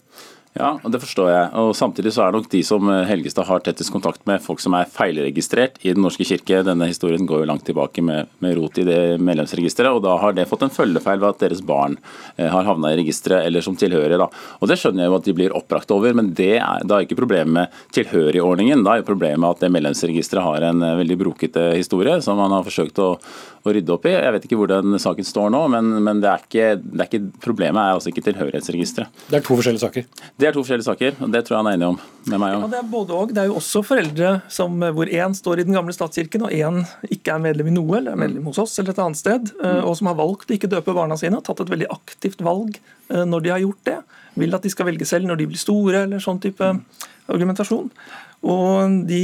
Ja, og det forstår jeg. Og Samtidig så er nok de som eh, Helgestad har tettest kontakt med, folk som er feilregistrert i Den norske kirke. Denne historien går jo langt tilbake med, med rot i det medlemsregisteret. og Da har det fått en følgefeil ved at deres barn eh, har havna i registeret eller som tilhører. Da. Og Det skjønner jeg jo at de blir oppbrakt over, men det er, da er ikke problemet med tilhørigordningen. Da er jo problemet at det medlemsregisteret har en eh, veldig brokete historie som man har forsøkt å, å rydde opp i. Jeg vet ikke hvor den saken står nå, men, men det, er ikke, det, er ikke, problemet er altså ikke tilhørighetsregisteret. Det er to forskjellige saker? Det er to forskjellige saker, og det tror jeg han er enig om med meg òg. Ja, det er både og. Det er jo også foreldre som, hvor én står i den gamle statskirken, og én ikke er medlem i noe, eller er medlem hos oss eller et annet sted, eh, og som har valgt å ikke døpe barna sine, har tatt et veldig aktivt valg eh, når de har gjort det. Vil at de skal velge selv når de blir store, eller sånn type argumentasjon. Og de,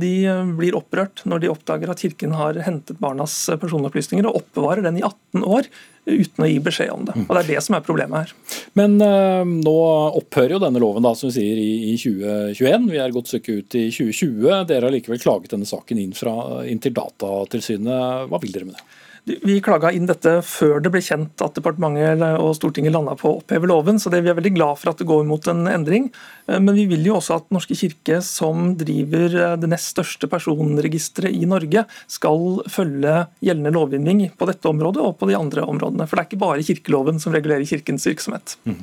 de, blir opprørt når de oppdager at Kirken har hentet barnas personopplysninger og oppbevarer den i 18 år uten å gi beskjed om det. Og Det er det som er problemet her. Men uh, nå opphører jo denne loven da, som vi sier i, i 2021. Vi er godt stykke ut i 2020. Dere har likevel klaget denne saken inn, fra, inn til Datatilsynet. Hva vil dere med det? Vi klaga inn dette før det ble kjent at departementet og Stortinget landa på å oppheve loven, så det, vi er veldig glad for at det går mot en endring. Eh, men vi vil jo også at Norske kirke, som driver eh, det nest største personregisteret i Norge, skal følge gjeldende lovgivning på dette området og på de andre områdene. For det er ikke bare kirkeloven som regulerer kirkens virksomhet. Mm,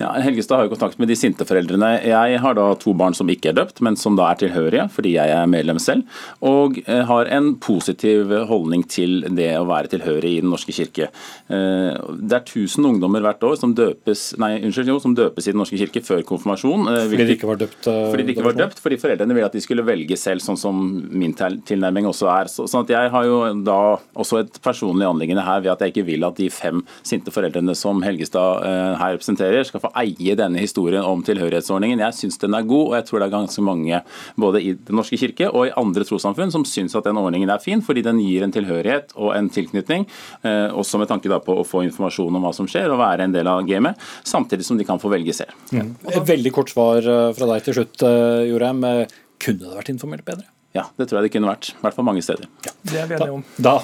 ja, Helgestad har jo kontakt med de sinte foreldrene. Jeg har da to barn som ikke er døpt, men som da er tilhørige fordi jeg er medlem selv, og eh, har en positiv holdning til det å være tilhørig i Den norske kirke. Eh, det er 1000 ungdommer hvert år som døpes, nei, unnskyld, jo, som døpes i Den norske kirke før konfirmasjon. Eh, fordi de ikke var døpt? Eh, fordi de ikke var døpt, fordi foreldrene ville at de skulle velge selv, sånn som min tilnærming også er. Så, sånn at Jeg har jo da også et personlig anliggende her ved at jeg ikke vil at de fem sinte foreldrene som Helgestad her representerer, skal få eie denne historien om tilhørighetsordningen. Jeg syns den er god, og jeg tror det er ganske mange både i Den norske kirke og i andre trossamfunn som syns at den ordningen er fin, fordi den gir en tilhørighet og en tilknytning, eh, også med tanke på å få informasjon om hva som skjer og være en del av gamet, samtidig som de kan få velge selv. Mm. Et veldig kort svar eh, fra deg til slutt, eh, Jorheim. Kunne det vært informert bedre? Ja, det tror jeg det kunne vært. I hvert fall mange steder. Ja. Det er vi enige om. Da,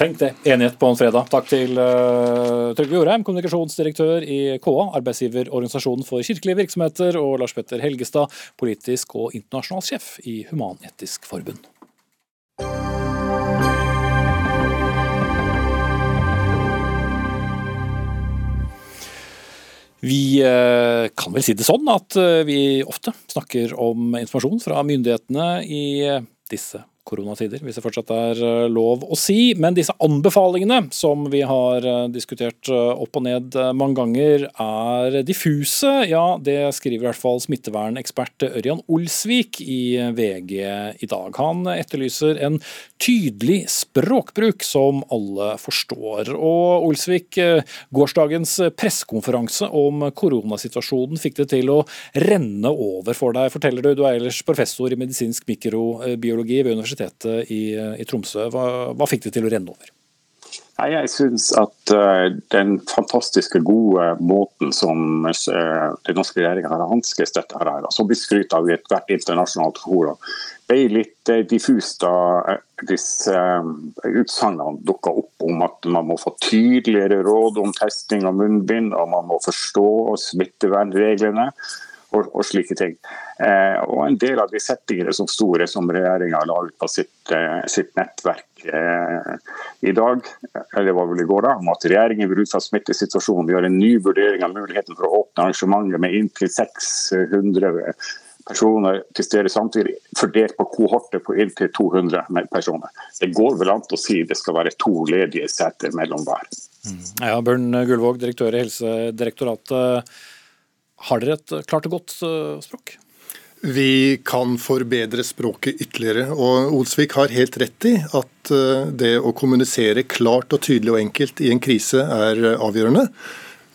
tenk det. Enighet på en fredag. Takk til uh, Trygve Jorheim, kommunikasjonsdirektør i KA, arbeidsgiverorganisasjonen for kirkelige virksomheter, og Lars Petter Helgestad, politisk og internasjonal sjef i Human-Etisk Forbund. Vi eh, kan vel si det sånn at eh, vi ofte snakker om informasjon fra myndighetene i disse koronatider, hvis det fortsatt er eh, lov å si. Men disse anbefalingene som vi har eh, diskutert eh, opp og ned mange ganger, er diffuse. Ja, det skriver i hvert fall smittevernekspert Ørjan Olsvik i VG i dag. Han etterlyser en tydelig språkbruk som alle forstår. Og Olsvik, gårsdagens pressekonferanse om koronasituasjonen fikk det til å renne over for deg, forteller du. Du er ellers professor i medisinsk mikrobiologi ved universitetet Universitetet i, i Tromsø. Hva, hva, fikk det til å renne over? Jeg syns at uh, den fantastiske gode måten som uh, den norske regjeringa har hanskes dette her, som blir skrytt av i ethvert internasjonalt forum, ble litt uh, diffus da disse utsagnene dukka opp om at man må få tydeligere råd om testing av munnbind, og man må forstå smittevernreglene og, og slike ting. Eh, og En del av de settingene som store som regjeringa la ut på sitt, eh, sitt nettverk eh, i dag, eller var vel i går da, om at regjeringen vil ut smittesituasjonen gjøre en ny vurdering av muligheten for å åpne arrangementet med inntil 600 personer til stede samtidig, fordelt på kohorter på inntil 200 personer. Det går vel an å si det skal være to ledige seter mellom hver. Mm. Ja, Børn Gullvåg, direktør i Helsedirektoratet. Har dere et klart og godt språk? Vi kan forbedre språket ytterligere. og Olsvik har helt rett i at eh, det å kommunisere klart og tydelig og enkelt i en krise er avgjørende.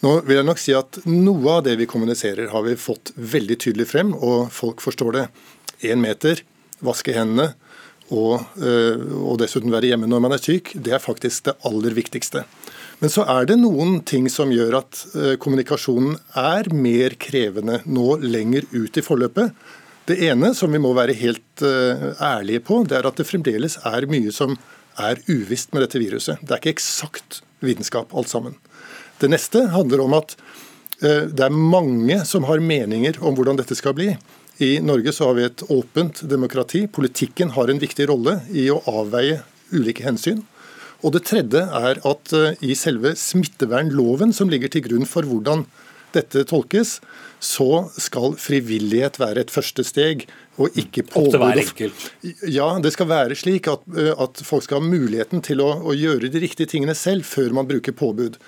Nå vil jeg nok si at Noe av det vi kommuniserer har vi fått veldig tydelig frem, og folk forstår det. Én meter, vaske hendene og, eh, og dessuten være hjemme når man er syk, det er faktisk det aller viktigste. Men så er det noen ting som gjør at eh, kommunikasjonen er mer krevende nå lenger ut i forløpet. Det ene som vi må være helt eh, ærlige på, det er at det fremdeles er mye som er uvisst med dette viruset. Det er ikke eksakt vitenskap alt sammen. Det neste handler om at eh, det er mange som har meninger om hvordan dette skal bli. I Norge så har vi et åpent demokrati. Politikken har en viktig rolle i å avveie ulike hensyn. Og det tredje er at eh, i selve smittevernloven som ligger til grunn for hvordan dette tolkes, så skal frivillighet være et første steg, og ikke påbud. Ja, det skal være slik at, eh, at folk skal ha muligheten til å, å, gjøre de riktige tingene selv, før man bruker påbud.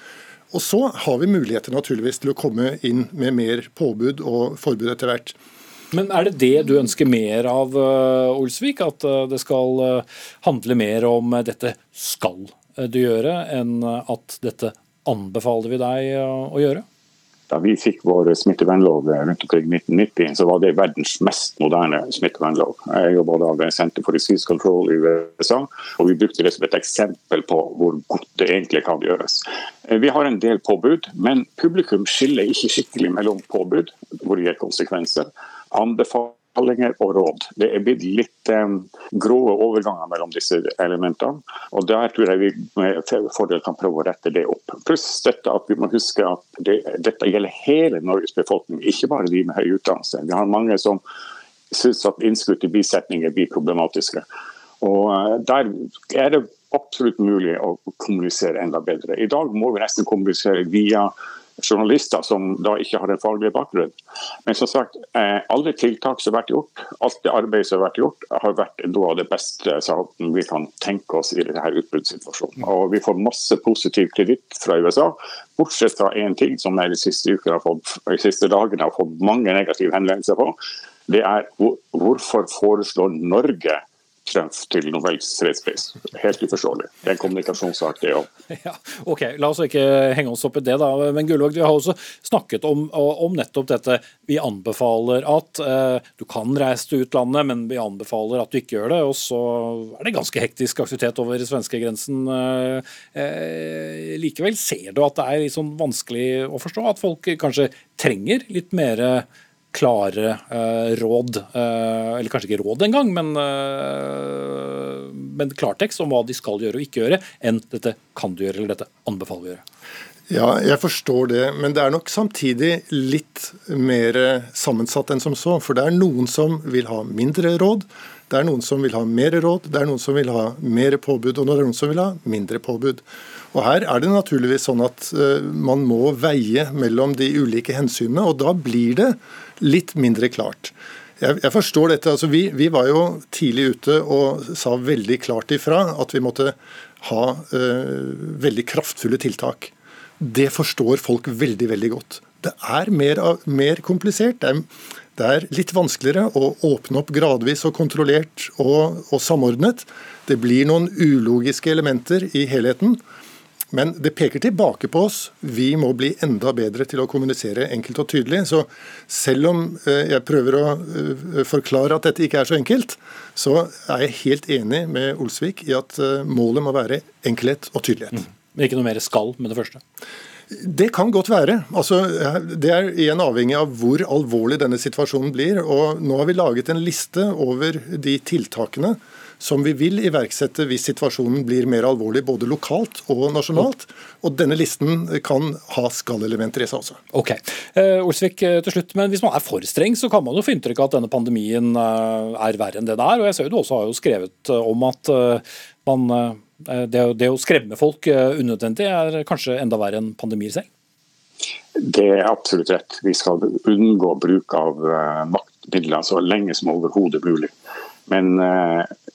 Og så har vi muligheter naturligvis til å komme inn med mer påbud og forbud etter hvert. Men er det det du ønsker mer av, eh, Olsvik? At eh, det skal eh, handle mer om dette skal du gjøre, enn at dette anbefaler vi deg å gjøre? Da vi fikk vår smittevernlov rundt omkring 1990, så var det verdens mest moderne smittevernlov. Jeg jobba da ved Center for Disease Control i USA, og vi brukte det som et eksempel på hvor godt det egentlig kan gjøres. Vi har en del påbud, men publikum skiller ikke skikkelig mellom påbud, hvor det gir konsekvenser, anbefalinger og råd. Det er blitt litt um, grå overganger mellom disse elementene. og Der tror jeg vi med fordel kan prøve å rette det opp. Pluss dette at vi må huske at det, dette gjelder hele Norges befolkning, ikke bare de med høy utdannelse. Vi har mange som syns at innskudd til bisetninger blir problematiske. Og uh, Der er det absolutt mulig å kommunisere enda bedre. I dag må vi nesten kommunisere via journalister som da ikke har en faglig bakgrunn. Men som sagt, eh, alle tiltak som har vært gjort, alt det arbeidet som har vært gjort, har vært noe av det beste vi kan tenke oss i denne utbruddssituasjonen. Og vi får masse positiv kreditt fra USA, bortsett fra én ting som jeg de siste, har fått, de siste dagene har fått mange negative henvendelser på. Det er hvorfor foreslår Norge Trump til Nobels fredspris. Helt uforståelig. Det er en kommunikasjonssak, det òg. Ja, ok, La oss ikke henge oss opp i det, da. Men Gullvåg, du har også snakket om, om, nettopp dette. Vi anbefaler at eh, du kan reise til utlandet, men vi anbefaler at du ikke gjør det. Og så er det ganske hektisk aktivitet over svenskegrensen. Eh, eh, likevel ser du at det er litt sånn vanskelig å forstå at folk kanskje trenger litt mer klare uh, råd, uh, eller kanskje ikke råd engang, men, uh, men klartekst om hva de skal gjøre og ikke gjøre, enn dette kan du gjøre eller dette anbefaler du gjøre. Ja, jeg forstår det, men det er nok samtidig litt mer sammensatt enn som så. For det er noen som vil ha mindre råd, det er noen som vil ha mer råd, det er noen som vil ha mer påbud, og det er noen som vil ha mindre påbud. Og Her er det naturligvis sånn at man må veie mellom de ulike hensynene, og da blir det litt mindre klart. Jeg, jeg forstår dette. altså vi, vi, var jo tidlig ute og sa veldig klart ifra at vi måtte ha uh, veldig kraftfulle tiltak. Det forstår folk veldig, veldig godt. Det er mer, mer komplisert. Det er, det er, litt vanskeligere å åpne opp gradvis og kontrollert og, og samordnet. Det blir noen ulogiske elementer i helheten. Men det peker tilbake på oss. Vi må bli enda bedre til å kommunisere enkelt og tydelig. Så selv om eh, jeg prøver å eh, forklare at dette ikke er så enkelt, så er jeg helt enig med Olsvik i at eh, målet må være enkelhet og tydelighet. Mm. Men ikke noe mer skal med det første? Det kan godt være. Altså, det er igjen avhengig av hvor alvorlig denne situasjonen blir. og Nå har vi laget en liste over de tiltakene som vi vil iverksette hvis situasjonen blir mer alvorlig både lokalt og nasjonalt. Og denne listen kan ha skal-elementer i seg også. Ok. Eh, Olsvik eh, til slutt, men Hvis man er for streng, så kan man jo få inntrykk av at denne pandemien eh, er verre enn det det er. og jeg ser jo Du også har jo skrevet om at man, det, det å skremme folk unødvendig er kanskje enda verre enn pandemier selv? Det er absolutt rett. Vi skal unngå bruk av maktmidler så lenge som overhodet mulig. Men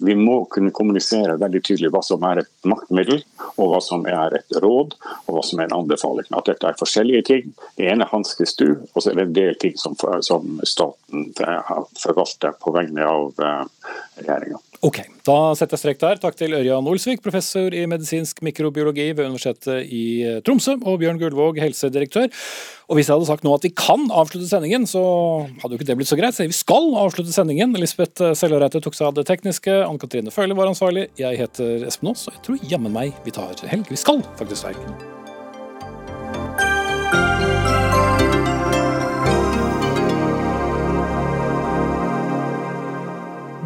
vi må kunne kommunisere veldig tydelig hva som er et maktmiddel, og hva som er et råd, og hva som er en anbefaling. At dette er forskjellige ting. Det ene hanskes du, og så er det en del ting som, som staten forvalter på vegne av eh, regjeringa. Ok, da setter jeg strek der. Takk til Ørjan Olsvik, professor i medisinsk mikrobiologi ved Universitetet i Tromsø, og Bjørn Gullvåg, helsedirektør. Og hvis jeg hadde sagt nå at vi kan avslutte sendingen, så hadde jo ikke det blitt så greit. Så vi skal avslutte sendingen. Lisbeth Sellereite tok seg av det tekniske. Ann Katrine Føhle var ansvarlig. Jeg heter Espen Aas, og jeg tror jammen meg vi tar helg. Vi skal faktisk ta helg.